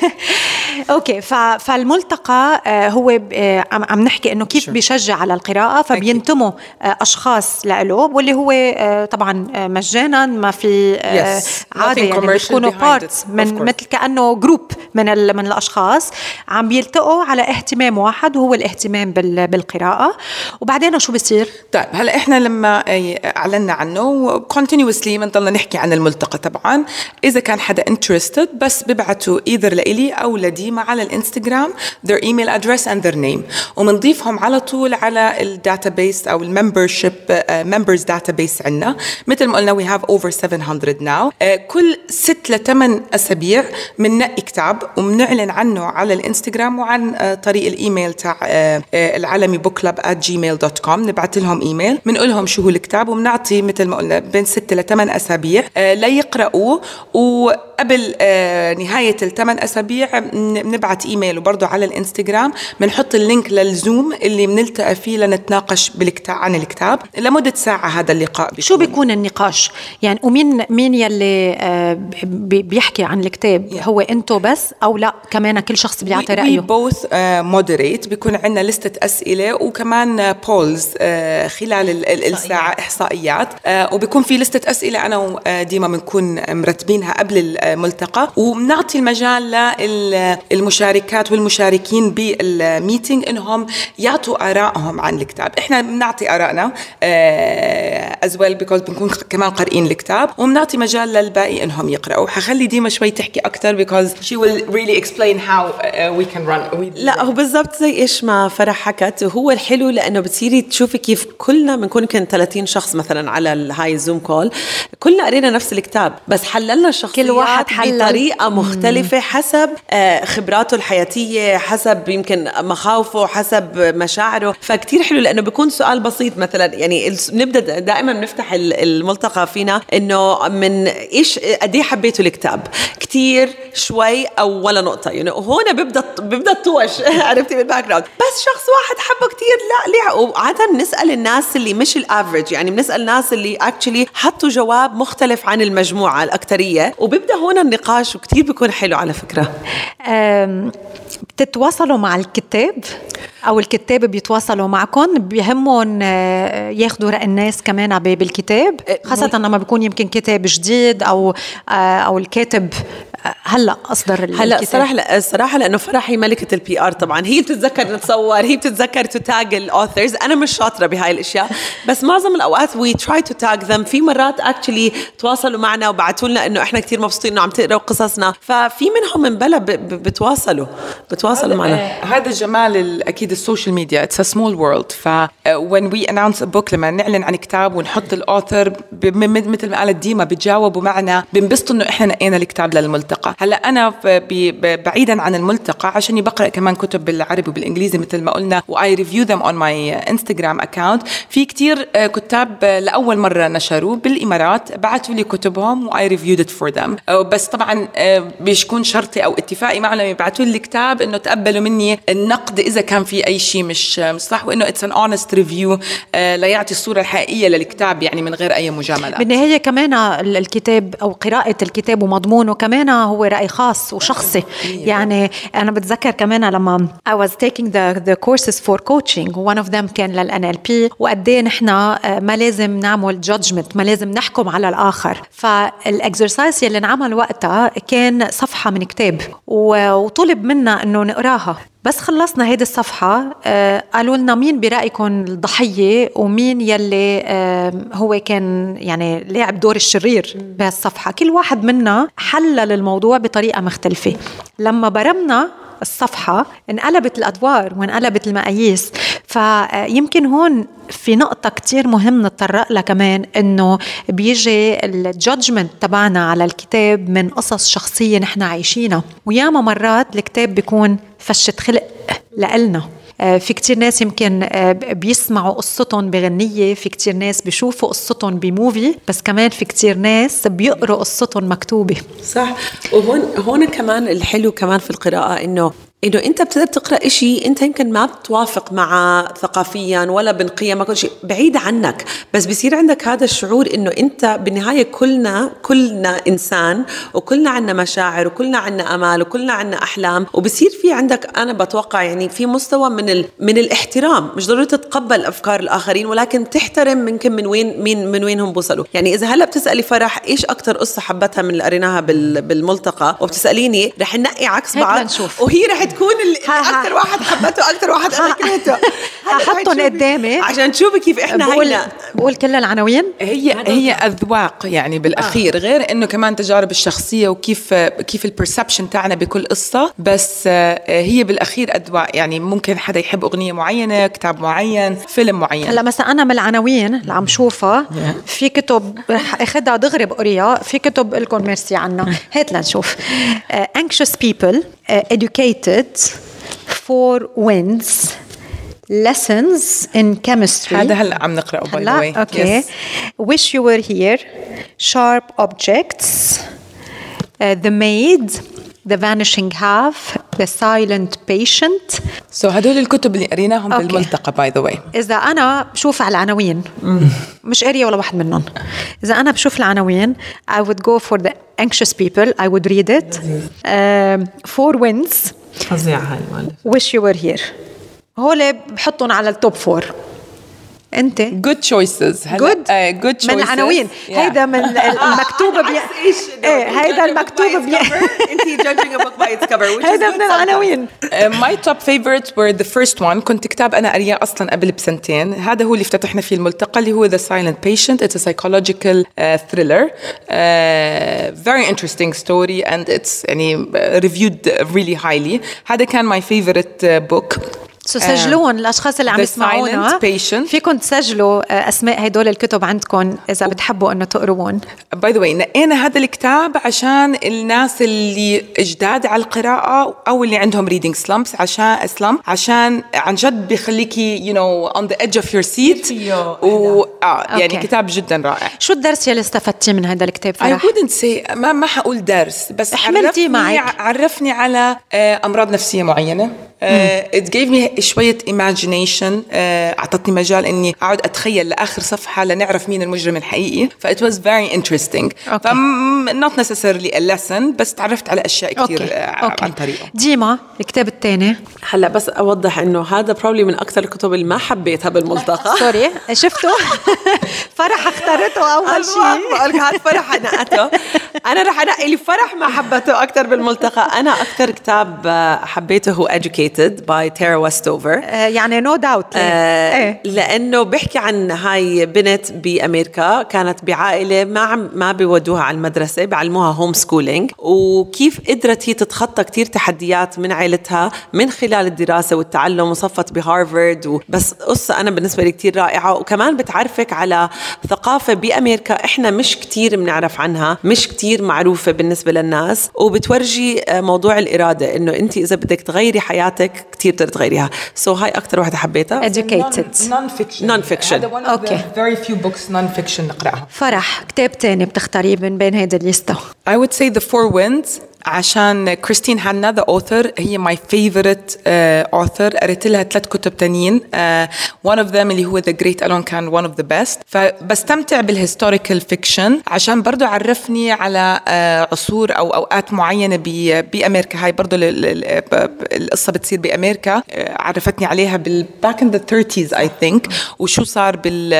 S1: أوكي فالملتقى آه، هو آه، عم نحكي إنه كيف بيشجع على القراءة فبينتموا آه، أشخاص له واللي هو آه، طبعا آه، مجانا ما في آه،
S2: Yes. عادة
S1: يعني
S2: behind
S1: بارتس من. مثل كأنه جروب من من الأشخاص عم بيلتقوا على اهتمام واحد وهو الاهتمام بال- بالقراءة. وبعدين شو بصير
S2: طيب هلا إحنا لما آه، أعلنا عنه continuously بنضلنا نحكي عن الملتقى طبعا إذا كان حدا interested بس ببعتوا either لإلي أو لديما على الإنستغرام their email address and their name. وبنضيفهم على طول على ال database أو ال membership members database عندنا مثل ما قلنا we have over 700 now. آه، كل ست لثمان أسابيع بننقي كتاب وبنعلن عنه على الإنستغرام وعن آه، طريق الإيميل تاع العالمي book club gmail.com نبعث لهم إيميل بنقول لهم شو هو الكتاب وبنعطي مثل ما قلنا بين ست لثمان أسابيع آه، ليقراوه قبل آه، نهاية الثمان أسابيع بنبعت إيميل وبرضه على الإنستغرام. بنحط ال link للزوم اللي بنلتقى فيه لنتناقش بالكتاب عن الكتاب. لمدة ساعة هذا اللقاء
S1: بيكون. شو بيكون النقاش؟ يعني ومين مين يلي آه، بيحكي عن الكتاب؟ هو انتو بس أو لا؟ كمان كل شخص بيعطي رأيه.
S2: both moderate بيكون عندنا لستة أسئلة وكمان polls خلال الساعة إحصائيات. وبيكون في لستة أسئلة أنا وديما بنكون مرتبينها قبل الملتقى وبنعطي المجال للمشاركات والمشاركين بال meeting إنهم يعطوا آرائهم عن الكتاب. إحنا بنعطي آرائنا as well because بنكون كمان قارئين الكتاب وبنعطي مجال للباقي إنهم يقرأوا. حخلي ديما شوي تحكي أكثر because she will really explain how uh, we can run. We
S3: لا هو بالضبط زي إيش ما فرح حكت. وهو الحلو لأنه بتصيري تشوفي كيف كلنا بنكون يمكن 30 شخص مثلا على الهاي زوم call كلنا قرينا نفس الكتاب بس حللنا الشخصيات كل واحد حلل بطريقه مختلفة حسب آه، خبراته الحياتية حسب يمكن مخاوفه حسب مشاعره. فكتير حلو لأنه بيكون سؤال بسيط مثلا. يعني نبدأ دائما بنفتح الملتقى فينا إنه من إيش قد إيه حبيتوا الكتاب؟ كتير شوي أو ولا نقطة. يعني هون بيبدأ بيبدأ الطوش. (laughs) عرفتي بال background بس شخص واحد حبه كتير لا ليه؟ وعاده بنسأل الناس اللي مش ال average يعني بنسأل الناس اللي actually حطوا جواب مختلف عن المجموعة الاكثريه وبيبدأ هون النقاش وكتير بيكون حلو على فكرة.
S1: بتتواصلوا مع الكتاب؟ أو الكتاب بيتواصلوا معكم بيهمهم آه، ياخذوا رأي الناس كمان بالكتاب أه، خاصة لما بيكون يمكن كتاب جديد أو آه، أو الكاتب هلا أصدر
S3: هلا صراحة لا الصراحه لأنه فرح هي ملكه ال PR طبعا. هي بتتذكر نتصور هي بتتذكر تتاج ال authors أنا مش شاطرة بهاي الأشياء بس معظم الأوقات we try to tag them في مرات actually تواصلوا معنا وبعثوا لنا إنه إحنا كثير مبسوطين إنه عم تقرأوا قصصنا. ففي منهم من بلا بتواصلوا بتواصلوا معنا.
S2: هذا جمال أكيد ال social media. It's a small world ف when we announce a book لما نعلن عن كتاب ونحط ال author مثل ما قالت ديما بتجاوبوا معنا. بنبسطوا إنه إحنا نقينا الكتاب للملتقى. هلا أنا بعيدا عن الملتقى عشان بقرا كمان كتب بالعربي وبالإنجليزي مثل ما قلنا و I review them on my انستغرام account في كتير آه، كتاب آه، لأول مرة نشروا بالإمارات بعثوا لي كتبهم و I reviewed it for them بس طبعا آه، بيكون شرطي أو اتفاقي معهم يبعثوا لي الكتاب إنه تقبلوا مني النقد إذا كان في أي شيء مش صح وإنه it's an honest review ليعطي الصورة الحقيقية للكتاب يعني من غير أي مجاملات.
S1: بالنهاية كمان الكتاب أو قراءة الكتاب ومضمونه كمان هو رأي خاص وشخصي. يعني أنا بتذكر كمان لما I was taking the the courses for coaching one of them كان لل NLP وقد إيه نحن آه، ما لازم نعمل judgment ما لازم نحكم على الآخر. فالاكسرسايز يلي انعمل وقتها كان صفحة من كتاب وطلب منا إنه نقراها. بس خلصنا هيدي الصفحة. آه قالوا لنا مين برأيكم الضحية ومين يلي آه هو كان يعني لاعب دور الشرير بهالصفحة. كل واحد منا حلل الموضوع بطريقة مختلفة. لما برمنا الصفحة انقلبت الأدوار وانقلبت المقاييس. فيمكن هون في نقطة كتير مهم نتطرق لها كمان إنه بيجي الجادجمنت تبعنا على الكتاب من قصص شخصية نحن عايشينها. وياما مرات الكتاب بيكون فشة خلق لإلنا. آه، في كتير ناس يمكن آه، بيسمعوا قصتهم بغنية في كتير ناس بيشوفوا قصتهم بموفي بس كمان في كتير ناس بيقروا قصتهم مكتوبة.
S3: صح. وهون هون كمان الحلو كمان في القراءة إنه إنه أنت بتقدر تقرأ إشي أنت يمكن ما بتوافق معه ثقافيا ولا بين قيمك كل شيء بعيد عنك. بس بصير عندك هذا الشعور إنه أنت بالنهاية كلنا كلنا إنسان وكلنا عنا مشاعر وكلنا عنا آمال وكلنا عنا أحلام. وبصير في عندك أنا بتوقع يعني في مستوى من ال... من الاحترام. مش ضروري تتقبل أفكار الآخرين ولكن تحترم ممكن من وين مين من وين هم وصلوا يعني إذا هلأ بتسألي فرح إيش أكثر قصة حبتها من اللي قريناها بال... بالملتقى؟ وبتسأليني رح ننقي عكس بعض. وهي رح تكون أكثر واحد حبته أكثر واحد أنا كرهته.
S1: هحطهم قدامي
S3: عشان تشوفي كيف إحنا
S1: بقول هينا. بقول كل العناوين؟
S2: هي هي أذواق يعني بالأخير آه. غير إنه كمان تجارب الشخصية وكيف كيف البرسبشن تاعنا بكل قصة بس آه، هي بالأخير أذواق. يعني ممكن حدا يحب أغنية معينة كتاب معين فيلم معين.
S1: هلا مثلا أنا من العناوين اللي عم شوفها في كتب اخذها دغري بقريها في كتب لكم ميرسي عنها. هات لنشوف. Uh, Anxious People uh, anxious people uh, educated four wins lessons in chemistry
S2: هذا هلا عم نقراه باي ذا واي
S1: اوكي wish you were here sharp objects The Maid The Vanishing Half The Silent Patient
S2: سو so هدول الكتب اللي قريناهم
S1: أوكي.
S2: بالملتقى باي ذا واي
S1: إذا أنا بشوف على العناوين مش قارية ولا واحد منهم إذا أنا بشوف العناوين I would go for the anxious people I would read it um, Four Winds
S3: فظيعة هاي المؤلف
S1: Wish You Were Here. هول بحطهم على التوب four إنت
S2: good choices
S1: good
S2: good
S1: من العناوين هيدا من ال- المكتوب بي... إيه هيدا المكتوب بي...
S3: انت judging a book by its cover which is
S1: هيدا من العناوين
S2: my top favorites were the first one كان كتاب أنا قرياه أصلا قبل بسنتين هذا هو اللي افتتحنا فيه الملتقى اللي هو The Silent Patient it's a psychological uh, thriller uh, very interesting story and it's يعني uh, reviewed really highly هذا كان my favorite uh, book
S1: سو سجلون الاشخاص اللي عم يسمعونا. فيكم تسجلوا آه، أسماء هدول الكتب عندكم إذا بتحبوا إنه تقروهم
S2: by the way نقينا هذا الكتاب عشان الناس اللي جداد على القراءة أو اللي عندهم reading slumps عشان slump عشان عن جد بيخليكي you know on the edge of your seat و آه يعني
S1: okay.
S2: كتاب جدا رائع
S1: شو الدرس يلي استفدتيه من هذا الكتاب فرح؟
S2: I wouldn't say ما ما حقول درس بس عرفني
S1: معك.
S2: عرفني على آه، أمراض نفسية معينة it gave me شوية imagination uh, أعطتني مجال إني أقعد أتخيل لآخر صفحة لنعرف مين المجرم الحقيقي. ف it was very interesting.
S1: okay.
S2: ف not necessarily a lesson بس تعرفت على أشياء كثير
S1: okay.
S2: آه،
S1: okay.
S2: عن طريقه.
S1: ديما الكتاب الثاني.
S3: هلا بس أوضح إنه هذا probably من أكثر الكتب اللي ما حبيتها بالملتقى
S1: sorry (laughs) شفتوا؟ (laughs) فرح اختارته أول شيء. (laughs)
S3: بقول لك فرح نقته أنا رح أنقي لي فرح ما حبته أكثر بالملتقى. أنا أكثر كتاب آه، حبيته هو Educated by Tara Westover.
S1: يعني no doubt
S3: آه
S1: إيه.
S3: لأنه بيحكي عن هاي بنت بأمريكا كانت بعائلة ما عم ما بيودوها على المدرسة بيعلموها homeschooling وكيف قدرت هي تتخطى كتير تحديات من عائلتها من خلال الدراسة والتعلم وصفت بهارفرد. بس قصة أنا بالنسبة لي كتير رائعة. وكمان بتعرفك على ثقافة بأمريكا إحنا مش كتير بنعرف عنها مش كتير معروفة بالنسبة للناس. وبتورجي آه، موضوع الإرادة إنه أنت إذا بدك تغيري حياتك كتير بتقدر تغيريها. so هاي أكثر وحدة حبيتها.
S1: Educated.
S2: هذا one of
S1: okay.
S2: the very few books non fiction نقرأها.
S1: فرح كتاب تاني بتختاريه من بين هيدي الليستة.
S2: I would say The Four Winds. عشان كريستين هانا the author هي favorite uh, author. قريت لها ثلاث كتب تانيين. Uh, one of them اللي هو The Great Alone كان one of the best. فبستمتع بال historical fiction عشان برضو عرفني على uh, عصور أو أوقات معينة ب- بأمريكا. هاي برضو ال- ال- ال- ب- ب- القصة بتصير بأمريكا. Uh, عرفتني عليها بال back in the 30s I think. وشو صار بال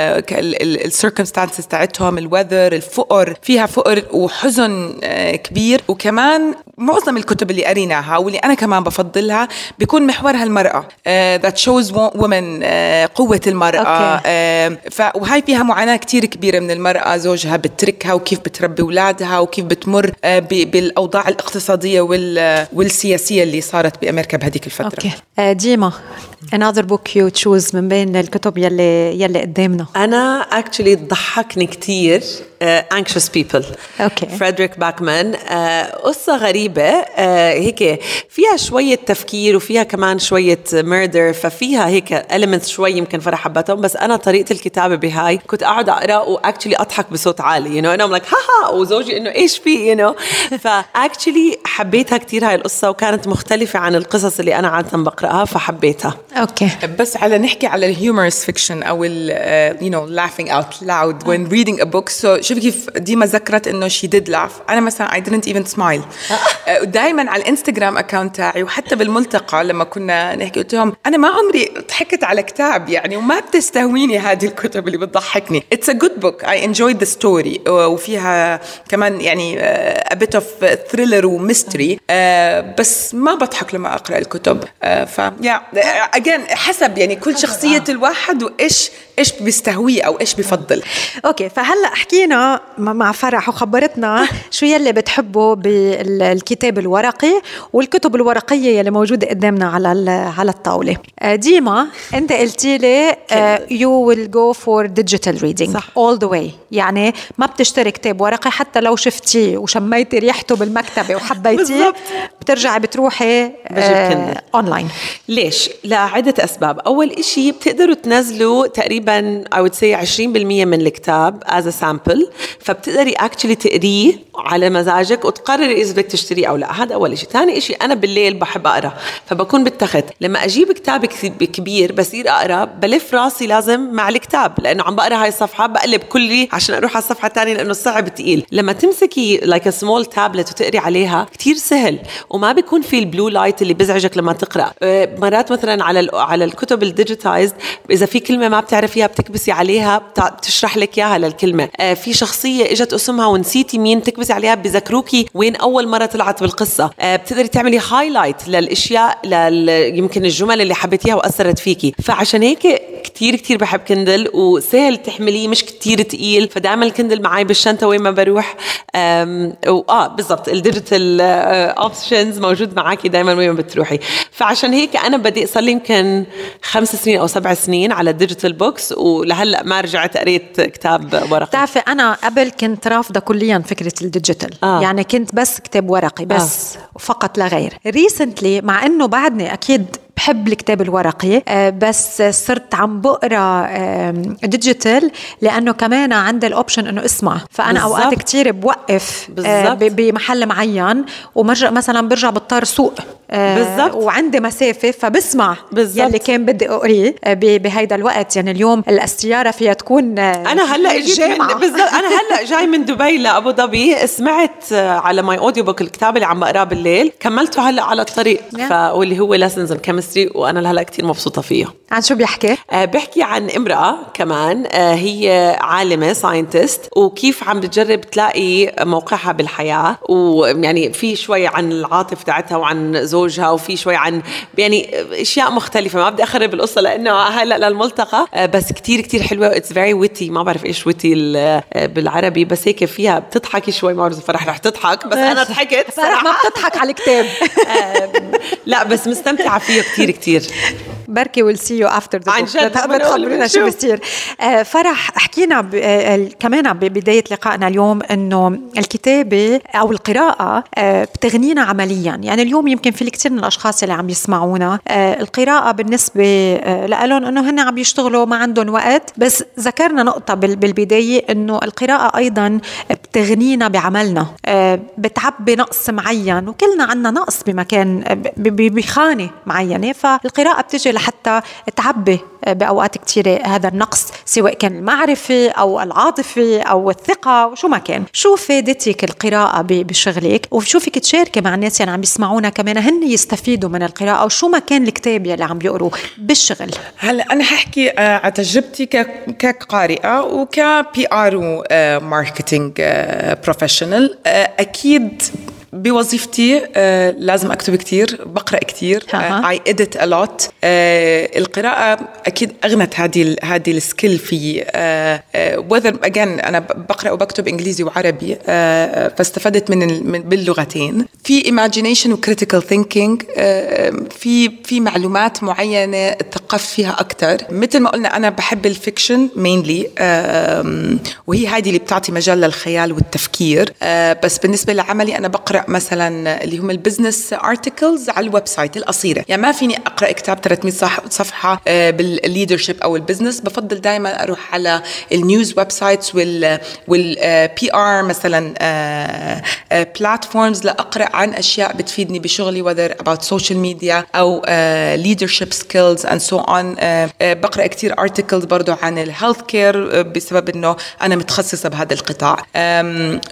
S2: ال circumstances تاعتهم ال weather الفقر. فيها فقر وحزن آه، كبير. وكمان معظم الكتب اللي قريناها واللي أنا كمان بفضلها بيكون محورها المرأة آه، wo- women آه، قوة المرأة.
S1: okay.
S2: آه، ف وهي فيها معاناة كتير كبيرة من المرأة زوجها بتركها وكيف بتربي أولادها وكيف بتمر آه، ب- بالأوضاع الاقتصادية وال- والسياسية اللي صارت بأمريكا بهذيك
S1: الفترة. آه، ديما another book you choose من بين الكتب يلي يلي قدامنا.
S3: أنا actually ضحكني كثير Anxious People.
S1: Okay.
S3: فريدريك باكمان آه، قصة غريبة آه، هيك فيها شوية تفكير وفيها كمان شوية murder ففيها هيك elements شوي يمكن فرح حبتهم بس أنا طريقة الكتابة بهاي كنت أقعد أقرأ و actually أضحك بصوت عالي you know and I'm like ها وزوجي إنه إيش في؟ you know. ف actually حبيتها كثير هاي القصة وكانت مختلفة عن القصص اللي أنا عادة بقرأها فحبيتها.
S1: okay
S2: بس على نحكي على ال humorous fiction أو ال you know laughing out loud when reading a book. So شوفي كيف ديما ذكرت إنه she did laugh. أنا مثلا I didn't even smile. دائما على الإنستغرام account تاعي وحتى بالملتقى لما كنا نحكي قلت لهم أنا ما عمري ضحكت على كتاب يعني وما بتستهويني هذه الكتب اللي بتضحكني. It's a good book. I enjoyed the story. وفيها كمان يعني a bit of thriller و mystery بس ما بضحك لما أقرأ الكتب. uh, ف yeah. Again حسب يعني كل شخصية الواحد وإيش إيش بيستهويه أو إيش بفضل
S1: okay فهلأ حكينا مع فرح وخبرتنا (laughs) شو يلي بتحبه بالكتاب الورقي والكتب الورقية يلي موجودة قدامنا على على الطاولة آه، ديما أنت قلتي لي you will go for digital reading
S3: صح.
S1: all the way يعني ما بتشتري كتاب ورقي حتى لو شفتيه وشميتي ريحته بالمكتبة وحبيتيه. بترجعي بتروحي. اونلاين
S3: ليش؟ لعدة أسباب أول إشي بتقدروا تنزلوا تقريبا تقريبا I would say 20% من الكتاب as a sample. فبتقدري actually تقريه على مزاجك وتقرري إذا بدك تشتريه أو لا. هذا أول شيء ثاني شيء أنا بالليل بحب أقرأ. فبكون بالتخت. لما أجيب كتاب كبير بصير أقرأ بلف راسي لازم مع الكتاب. لأنه عم بقرأ هاي الصفحة بقلب كلي عشان أروح على الصفحة الثانية لأنه صعب تقيل. لما تمسكي like small tablet وتقري عليها كثير سهل. وما بيكون في ال blue light اللي بزعجك لما تقرأ. أه، مرات مثلا على على الكتب ال digitized إذا في كلمة ما بتعرفيها بتكبسي عليها بتشرح لك إياها للكلمة. أه، في شخصية إجت اسمها ونسيتي مين تكبسي عليها بذكروكي وين أول مرة طلعت بالقصة. أه، بتقدري تعملي highlight للأشياء لل يمكن الجمل اللي حبيتيها وأثرت فيكي. فعشان هيك كثير كثير بحب كندل وسهل تحمليه مش كثير ثقيل فدائما الكندل معي بالشنطة وين ما بروح. آه بالضبط ال digital options موجود معك دائما وين ما بتروحي. فعشان هيك أنا بدي صار لي يمكن خمس سنين أو سبع سنين على ال digital books ولهلأ ما رجعت قريت كتاب ورقي
S1: بتعرفي أنا قبل كنت رافضة كليا فكرة ال digital آه. يعني كنت بس كتاب ورقي بس آه. فقط لا غير recently مع إنه بعدني أكيد بحب الكتاب الورقي آه، بس صرت عم بقرأ digital لأنه كمان عندي ال option إنه أسمع. فأنا بالزبط. اوقات كثير بوقف آه، بمحل معين ومرجع مثلا برجع بضطر سوق آه، بالضبط. وعندي مسافة فبسمع بالزبط. يلي كان بدي أقريه بهيدا الوقت. يعني اليوم السياره فيها تكون
S3: أنا هلأ اجيت (laughs) بالضبط. أنا هلأ جاي من دبي لأبو ظبي. سمعت على my audio book الكتاب اللي عم بقراه بالليل. كملته هلأ على الطريق. واللي هو Lessons in Chemistry وأنا لهلا كثير مبسوطة فيه
S1: عن شو بيحكي؟
S3: آه بيحكي عن امرأة كمان آه هي عالمة scientist وكيف عم بتجرب تلاقي موقعها بالحياة ويعني في شوي عن العاطفه تاعتها وعن زوجها وفي شوي عن يعني أشياء مختلفة. ما بدي أخرب القصة لأنه هلا للملتقى. آه بس كثير كثير حلوة. it's very witty ما بعرف إيش witty آه، بالعربي. بس هيك فيها بتضحكي شوي ما بعرف فرح رح تضحك بس أنا ضحكت
S1: فرح ما بتضحك على الكتاب. (laughs)
S3: لا بس مستمتعة فيه كثير كثير
S1: بركي we'll see you after the عن جد بتخبرينا شو بصير. آه، فرح حكينا آه، كمان ببدايه لقائنا اليوم إنه الكتابة أو القراءة آه، بتغنينا عمليا. يعني اليوم يمكن في الكثير من الأشخاص اللي عم يسمعونا القراءة بالنسبة لهم إنه هن عم يشتغلوا ما عندهم وقت. بس ذكرنا نقطة بالبداية إنه القراءة أيضا بتغنينا بعملنا بتعبي نقص معين. وكلنا عندنا نقص بمكان بخانة معينة. فالقراءة بتجي لحتى تعبي بأوقات كثيره هذا النقص سواء كان المعرفة أو العاطفة أو الثقة وشو ما كان. شو فادتك القراءة بشغلك؟ وشو فيك تشاركي مع الناس يعني عم يسمعونا كمان هن يستفيدوا من القراءة وشو ما كان الكتاب يلي عم بيقروه بالشغل؟
S2: هلا أنا ححكي آه، على تجربتي كقارئة وك PR و marketing professional أكيد بوظيفتي آه لازم اكتب كثير بقرأ كثير I edit a lot القراءة أكيد أغنت هذه هذه ال skill في whether uh, again أنا بقرأ وبكتب إنجليزي وعربي uh, فاستفدت من, من باللغتين. في imagination و critical thinking في في معلومات معينة اتثقفت فيها أكثر مثل ما قلنا أنا بحب ال fiction mainly وهي هذه اللي بتعطي مجال للخيال والتفكير. uh, بس بالنسبة لعملي أنا بقرأ أقرأ مثلا اللي هم ال business articles على ال website القصيرة. يعني ما فيني أقرأ كتاب 300 صفحة آه، بال leadership أو ال business بفضل دائما أروح على ال news websites وال وال PR مثلا platforms آه، آه، لأقرأ عن أشياء بتفيدني بشغلي whether about social media أو leadership skills and so on. بقرأ كثير articles برضه عن ال health care بسبب إنه أنا متخصصة بهذا القطاع.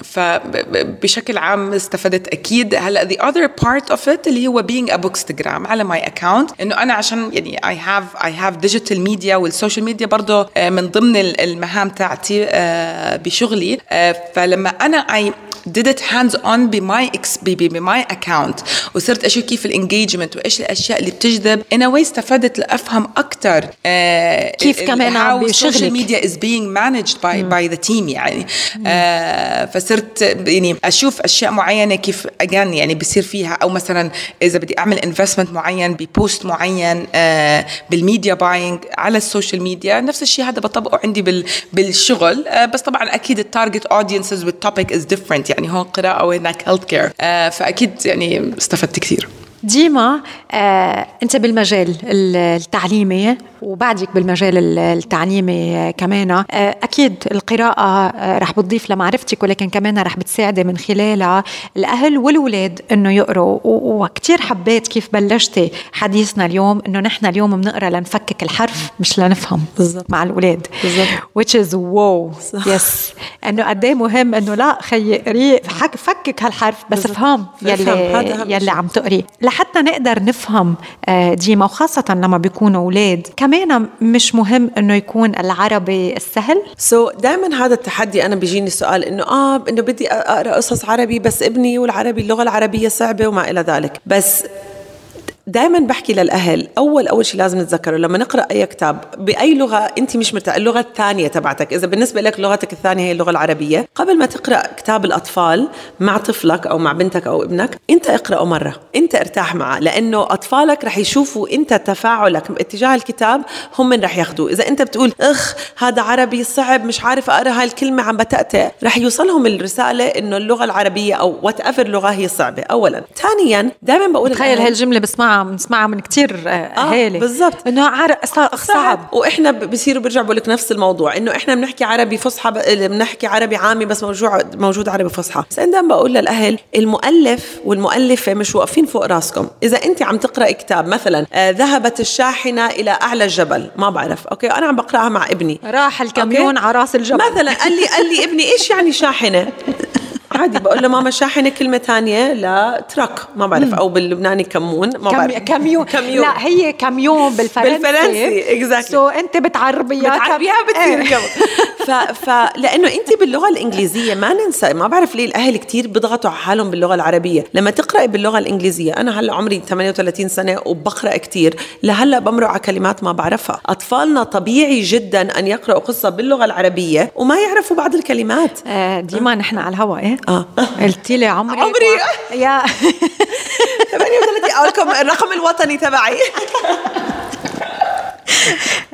S2: فبشكل عام استفدت استفدت أكيد هلا the other part of it اللي هو being a bookstagram على my account. إنه أنا عشان يعني I have I have digital media وال social media برضه من ضمن المهام تاعتي آه، بشغلي. آه، فلما أنا I did it hands on ب my ب my account وصرت أشوف كيف ال engagement وإيش الأشياء اللي بتجذب. in a way استفدت لأفهم أكثر uh,
S1: كيف كمان
S2: بشغلك ال social media is being managed by by the team يعني. uh, فصرت يعني أشوف أشياء معينة كيف again يعني بصير فيها أو مثلا إذا بدي أعمل investment معين ب post معين uh, بال media buying على ال social media نفس الشيء هذا بطبقه عندي بال بالشغل. uh, بس طبعا أكيد ال target audiences وال topic is different يعني هون قراءة وهناك healthcare فأكيد يعني استفدت كثير.
S1: ديما آه انت بالمجال التعليمي وبعدك بالمجال التعليمي كمان آه أكيد القراءة آه رح بتضيف لمعرفتك ولكن كمان رح بتساعدي من خلالها الأهل والولاد إنه يقروا. وكثير حبيت كيف بلشتي حديثنا اليوم إنه نحن اليوم بنقرأ لنفكك الحرف مش لنفهم. بالزبط. مع الاولاد which is wow. يس إنه قد إيه مهم إنه لا خيي قري فكك هالحرف بس. افهم يلي يلي عم تقري. لحتى نقدر نفهم آه، ديما وخاصة لما بيكونوا أولاد. كمان مش مهم إنه يكون العربي السهل.
S3: سو so, دائما هذا التحدي أنا بيجيني السؤال إنه آه إنه بدي أقرأ قصص عربي بس ابني والعربي اللغة العربية صعبة وما إلى ذلك. بس دائما بحكي للأهل أول أول شيء لازم نتذكره لما نقرأ أي كتاب بأي لغة أنت مش مرتاح اللغة الثانية تبعتك إذا بالنسبة لك لغتك الثانية هي اللغة العربية قبل ما تقرأ كتاب الأطفال مع طفلك أو مع بنتك أو ابنك أنت اقرأه مرة أنت ارتاح معه لأنه أطفالك رح يشوفوا أنت تفاعلك اتجاه الكتاب هم رح ياخذوه إذا أنت بتقول أخ هذا عربي صعب مش عارف أقرأ هاي الكلمة عم بتأتئ رح يوصلهم الرسالة إنه اللغة العربية أو whatever لغة هي صعبة اولا. ثانيا دائما بقول
S1: تخيل هاي الجمله بسمعها بنسمعها من كثير آه، أهالي.
S3: آه بالضبط.
S1: إنه عربي صعب, صعب.
S3: وإحنا بصيروا بيرجعوا بقول لك نفس الموضوع إنه إحنا بنحكي عربي فصحى بنحكي عربي عامي بس موجود موجود عربي فصحى. بس أنا بقول للأهل المؤلف والمؤلفة مش واقفين فوق راسكم. إذا أنت عم تقرا كتاب مثلا آه ذهبت الشاحنة إلى أعلى الجبل ما بعرف okay؟ أنا عم بقرأها مع ابني.
S1: راح الكاميون على راس الجبل.
S3: مثلا قال لي قال لي ابني إيش يعني شاحنة؟ عادي بقول له ماما شاحنه كلمة ثانية؟ لترك ما بعرف. أو باللبناني كمون ما بعرف.
S1: camion camion لا هي كميون بالفرنسي.
S3: بالفرنسي exactly
S1: so أنت بتعربيها
S3: بتعربيها بتصير إيه. ف... ف لأنه أنت باللغة الإنجليزية ما ننسى ما بعرف ليه الأهل كثير بيضغطوا على حالهم باللغة العربية. لما تقرأي باللغة الإنجليزية أنا هلأ عمري 38 سنة وبقرأ كثير لهلأ بمرق على كلمات ما بعرفها. أطفالنا طبيعي جدا أن يقرأوا قصة باللغة العربية وما يعرفوا بعض الكلمات.
S1: آه ديما نحن على الهواء إيه
S3: آه.
S1: قلتي لي عمري
S3: عمري.
S1: يا. (laughs)
S3: 38 أقول الرقم الوطني تبعي. (laughs)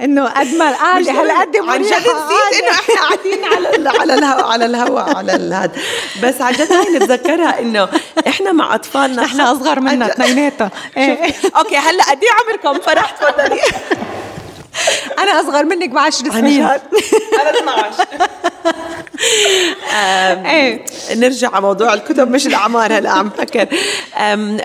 S1: إنه قد ما القعده هالقد
S3: عن جد نسيت إنه إحنا قاعدين على على الهواء على الهواء على هذا بس عن جد هاي نتذكرها إنه إحنا مع أطفالنا
S1: إحنا أصغر منا اثنيناتها
S3: okay هلأ قد إيه عمركم فرح تفضلي (laughs)
S1: أنا أصغر منك ب 10 سنين.
S3: أنا 12 إيه. نرجع على موضوع الكتب مش الأعمار هلا عم فكر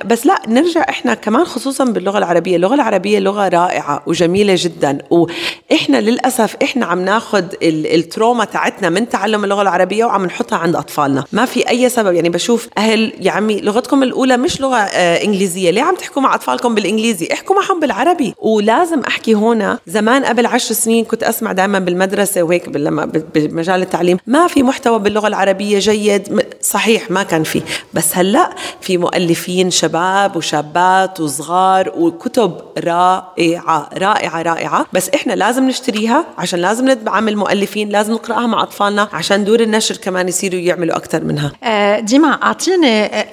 S3: بس لا نرجع إحنا كمان خصوصا باللغة العربية. اللغة العربية لغة رائعة وجميلة جدا. وإحنا للأسف إحنا عم ناخذ ال trauma تاعتنا من تعلم اللغة العربية وعم نحطها عند أطفالنا. ما في أي سبب. يعني بشوف أهل يا عمي لغتكم الأولى مش لغة آه، إنجليزية. ليه عم تحكوا مع أطفالكم بالإنجليزي؟ احكوا معهم بالعربي. ولازم أحكي هنا زمان قبل عشر سنين كنت أسمع دائما بالمدرسة وهيك لما بمجال التعليم. ما في محتوى باللغة العربية جيد صحيح ما كان في. بس هلأ في مؤلفين شباب وشابات وصغار وكتب رائعة رائعة رائعة. بس إحنا لازم نشتريها عشان لازم ندعم المؤلفين لازم نقرأها مع أطفالنا عشان دور النشر كمان يصيروا يعملوا أكثر منها.
S1: آه، ديما أعطيني آه،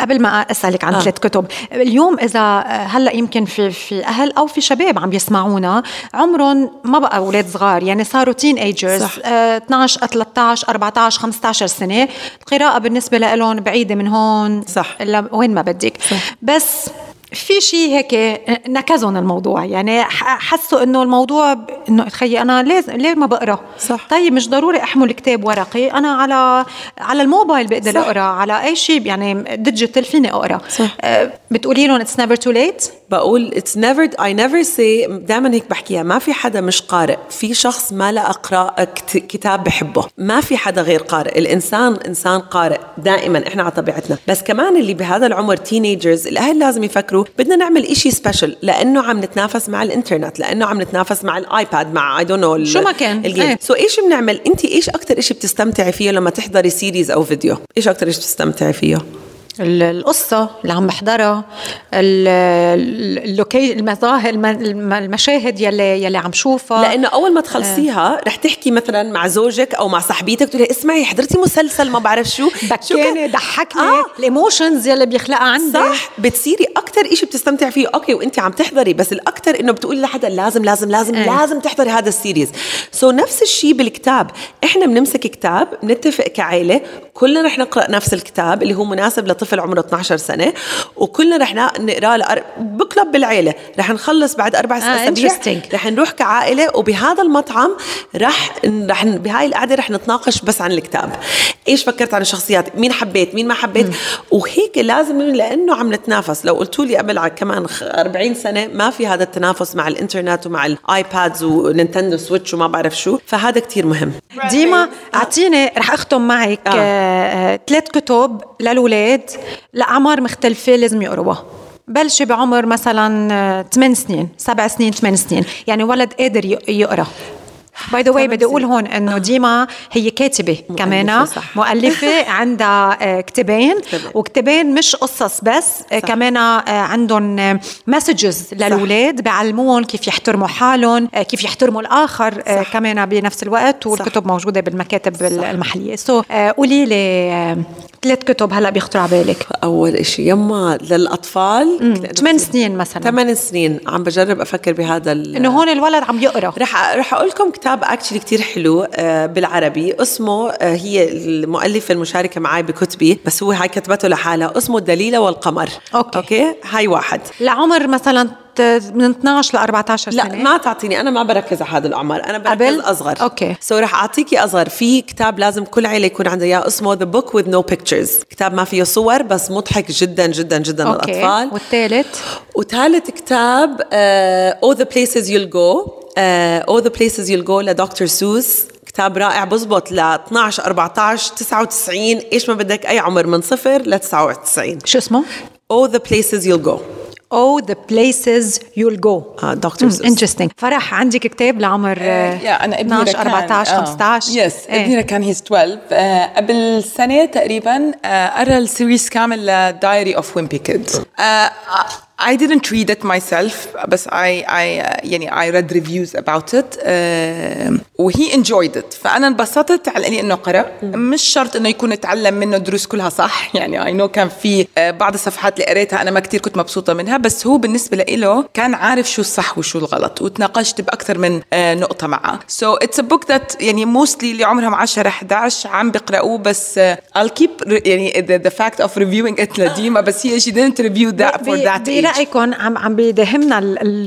S1: قبل ما أسألك عن آه. ثلاث كتب. اليوم إذا هلأ يمكن في في أهل أو في شباب عم يسمعونا عمرهم ما بقى أولاد صغار يعني صاروا teenagers 12 13 14 15 سنة. القراءة بالنسبة لهم بعيدة من هون
S3: صح.
S1: وين ما بدك. صح. بس في شيء هيك نكزهم الموضوع. يعني حسوا إنه الموضوع إنه تخيي أنا لازم ليه ما بقرأ؟
S3: صح.
S1: طيب مش ضروري أحمل كتاب ورقي؟ أنا على على الموبايل بقدر أقرأ على أي شيء يعني digital فيني أقرأ.
S3: صح.
S1: أه بتقولي لهم it's never too late
S3: بقول it's never I never say دائما هيك بحكيها ما في حدا مش قارئ. في شخص ما لا أقرأ كتاب بحبه. ما في حدا غير قارئ. الإنسان إنسان قارئ دائما إحنا على طبيعتنا. بس كمان اللي بهذا العمر teenagers الأهل لازم يفكروا بدنا نعمل إشي special لأنه عم نتنافس مع الإنترنت لأنه عم نتنافس مع الآيباد مع I don't
S1: شو ما كان.
S3: so إيش بنعمل؟ انت إيش أكثر إشي بتستمتعي فيه لما تحضري series أو فيديو إيش أكثر إشي بتستمتعي فيه؟
S1: القصة اللي عم بحضرها ال look المظاهر المشاهد يلي يلي عم شوفها.
S3: لأنه أول ما تخلصيها رح تحكي مثلا مع زوجك أو مع صاحبتك تقولي اسمعي حضرتي مسلسل ما بعرف شو.
S1: بكاني ضحكني آه. ال emotions يلي بيخلقها عندي.
S3: صح بتصيري أكثر شيء بتستمتع فيه. okay وانت عم تحضري بس الاكثر إنه بتقولي لحدا لازم لازم لازم آه. لازم تحضري هذا ال series. so so نفس الشيء بالكتاب. إحنا بنمسك كتاب بنتفق كعائله كلنا رح نقرأ نفس الكتاب اللي هو مناسب لطفل عمره 12 سنة وكلنا رح نقرأه ب club بالعيلة رح نخلص بعد أربع
S1: آه أسابيع.
S3: رح نروح كعائلة وبهذا المطعم رح رح بهاي القعدة رح نتناقش بس عن الكتاب. إيش فكرت عن الشخصيات؟ مين حبيت؟ مين ما حبيت؟ وهيك لازم لأنه عم نتنافس. لو قلتوا لي قبل كمان خ- 40 سنة ما في هذا التنافس مع الإنترنت ومع ال iPads و Nintendo Switch وما بعرف شو فهذا كتير مهم.
S1: ديما أعطيني رح أختم معك
S3: آه.
S1: آه. آه ثلاث كتب للاولاد لأعمار مختلفة لازم يقروها. بلشي بعمر مثلا 8 سنين 7 سنين 8 سنين. يعني ولد قادر يقرأ. by the way بدي أقول هون إنه ديما هي كاتبة كمان. مؤلفة (laughs) عندها آه، كتابين
S3: كتابين.
S1: وكتابين مش قصص بس آه، كمان آه، عندهم messages للأولاد بيعلموهم كيف يحترموا حالهم آه، كيف يحترموا الآخر آه،
S3: صح.
S1: كمان بنفس الوقت. والكتب موجودة بالمكاتب
S3: صح.
S1: المحلية. so قولي لي ثلاث كتب هلأ بيخطروا على بالك.
S3: أول إشي يما للأطفال.
S1: ثمان سنين مثلا.
S3: ثمان سنين. عم بجرب أفكر بهذا
S1: إنه هون الولد عم يقرأ.
S3: رح رح أقول لكم كتاب actually كتير حلو آه، بالعربي. اسمه آه، هي المؤلفه المشاركة معي بكتبي بس هو هاي كتبته لحالها. اسمه الدليله والقمر.
S1: okay.
S3: okay? هاي واحد.
S1: لعمر مثلا من 12 ل 14
S3: لا
S1: سنة.
S3: ما تعطيني أنا ما بركز على هذا الأعمار. أنا بركز
S1: قبل؟
S3: أصغر.
S1: okay.
S3: so رح أعطيكي أصغر. في كتاب لازم كل عيلة يكون عندها اياه اسمه The Book with No Pictures كتاب ما فيه صور بس مضحك جدا جدا جدا
S1: okay.
S3: للأطفال.
S1: والثالث؟
S3: وثالث كتاب the Places You'll Go. Uh, All the Places You'll Go لدكتور سوس. كتاب رائع بزبط ل 12 14 99 إيش ما بدك أي عمر من صفر ل 99
S1: شو اسمه؟
S3: Oh, the Places You'll Go.
S1: Oh the places you'll go.
S3: آه دكتور سوس
S1: interesting فرح عندك كتاب لعمر آه،
S2: يا أنا ابني
S1: 12 14 15
S2: yes ابني كان he's 12 آه، قبل سنة تقريبا آه، قرا ال series كامل ل Diary of a Wimpy Kid I didn't read it myself بس I, I uh, يعني I read reviews about it. Uh, وهي enjoyed it. فأنا انبسطت على أني إنه قرأ. مش شرط إنه يكون اتعلم منه دروس كلها صح؟ يعني I know كان في uh, بعض الصفحات اللي قريتها أنا ما كتير كنت مبسوطة منها بس هو بالنسبة له كان عارف شو الصح وشو الغلط وتناقشت بأكثر من uh, نقطة معه. So it's a book that يعني mostly اللي عمرهم 10 11 عم بيقرأوه بس uh, I'll keep يعني the, the fact of reviewing it لديما بس هي she didn't review that for that age.
S1: برأيكم عم عم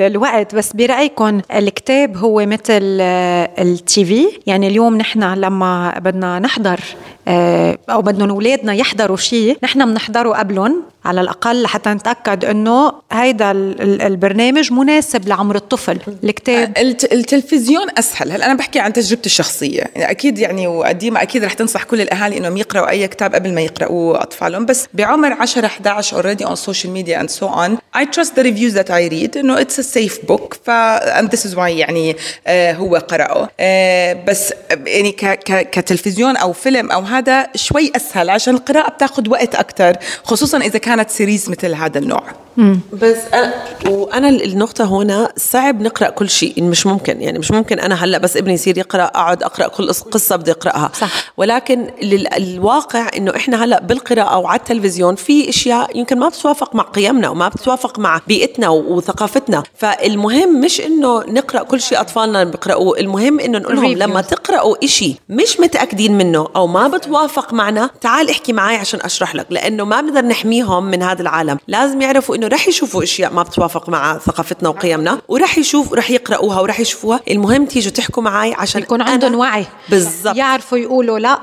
S1: الوقت بس برأيكم الكتاب هو مثل آه، التي في. يعني اليوم نحن لما بدنا نحضر أو بدنا أولادنا يحضروا شيء نحن بنحضره قبلهم على الأقل لحتى نتأكد إنه هيدا ال- ال- البرنامج مناسب لعمر الطفل. الكتاب
S2: الت- التلفزيون أسهل. هلا أنا بحكي عن تجربتي الشخصية. يعني أكيد يعني وقديمه أكيد رح تنصح كل الأهالي إنهم يقرأوا أي كتاب قبل ما يقراوا أطفالهم. بس بعمر 10 11 already on social media and so on I trust the reviews that I read. إنه it's a safe book. ف and this is why يعني آه هو قرأه. آه بس يعني ك ك كتلفزيون أو فيلم أو هذا شوي أسهل عشان القراءة بتاخذ وقت أكثر خصوصا إذا كانت سيريز مثل هذا النوع
S3: بس أنا وأنا النقطة هنا صعب نقرأ كل شيء مش ممكن يعني مش ممكن أنا هلأ بس ابني يصير يقرأ أقعد أقرأ كل قص- قصة بدي أقرأها
S1: صح.
S3: ولكن الواقع إنه إحنا هلأ بالقراءة أو على التلفزيون في أشياء يمكن ما بتتوافق مع قيمنا وما بتتوافق مع بيئتنا وثقافتنا فالمهم مش إنه نقرأ كل شيء أطفالنا بيقرأوه المهم إنه نقول لهم. لما تقرأوا إشي مش متأكدين منه أو ما بتوافق معنا تعال احكي معي عشان أشرح لك لأنه ما بنقدر نحميهم من هذا العالم. لازم يعرفوا إنه رح يشوفوا أشياء ما بتوافق مع ثقافتنا وقيمنا ورح يشوف رح يقرأوها ورح يشوفوها. المهم تيجوا تحكوا معي عشان
S1: يكون عندهم وعي.
S3: بالضبط.
S1: يعرفوا يقولوا لا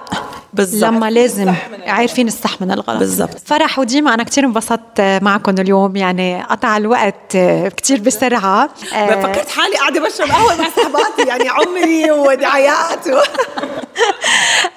S3: بالضبط.
S1: لما لازم عارفين الصح من الغلط.
S3: بالضبط.
S1: فرح وديما أنا كثير انبسطت معكم اليوم يعني قطع الوقت كثير بسرعة.
S3: فكرت حالي قاعدة بشرب قهوة مع صحباتي يعني عمري ودعايات و... (laughs)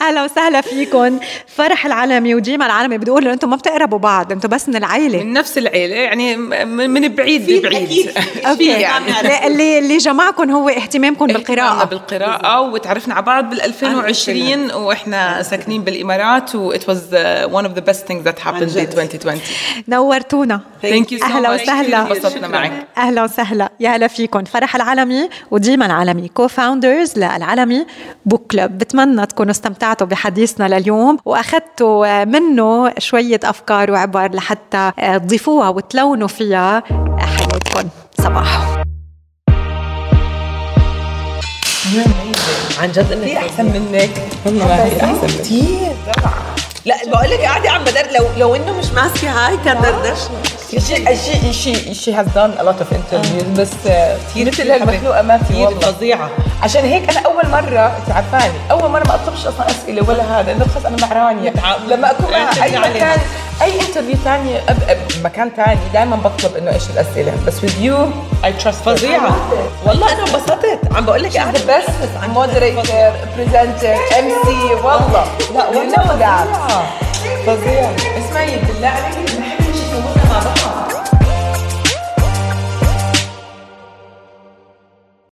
S1: أهلا وسهلا فيكم. فرح العلمي وديما العلمي بدي أقول أنتم ما بتقربوا بعض أنتم بس من العيلة.
S2: من نفس العيلة يعني من من بعيد لبعيد (laughs)
S1: أوكي.
S2: يعني.
S1: اللي- اللي اللي جمعكم هو اهتمامكم
S2: بالقراءة
S1: بالقراءة.
S2: بالقراءة وتعرفنا على بعض بال 2020 وإحنا ساكنين بالإمارات و it was uh, one of the best things that happened in 2020
S1: نورتونا.
S2: You so أهلا.
S1: وسهلا.
S2: انبسطنا معك.
S1: أهلا وسهلا. يا هلا فيكم. فرح العلمي وديما العلمي. co-founders للعلمي Book Club بتمنى تكونوا استمتعتوا بحديثنا لليوم وأخذتوا منه شوية أفكار وعبر لحتى تضيفوها وتلونوا فيها حياتكم. صباح.
S3: عن جد إنك
S2: أحسن منك. والله في أحسن كثير
S3: لا بقول لك قاعدة عم بدر لو لو إنه مش ماسكة هاي كان دردشنا
S2: she she she she has done a lot of interviews بس آه، مثل هالمخلوقة ما في
S3: كثير
S2: والله.
S3: فظيعة.
S2: عشان هيك أنا أول مرة أنت عارفاني أول مرة ما أطلبش أصلا أسئلة ولا هذا إنه خلص أنا معرانية.
S3: متعب-
S2: لما أكون مع
S3: أي.
S2: مكان أي انترفيو ثاني بمكان ثاني دائما بطلب إنه إيش الأسئلة. بس with you I trust her.
S3: فظيعة. والله أنا انبسطت. عم بقول لك قاعدة
S2: the best moderator, presenter, MC والله.
S3: لا
S2: You
S3: فظيعه
S2: اسمعي بالله عليك.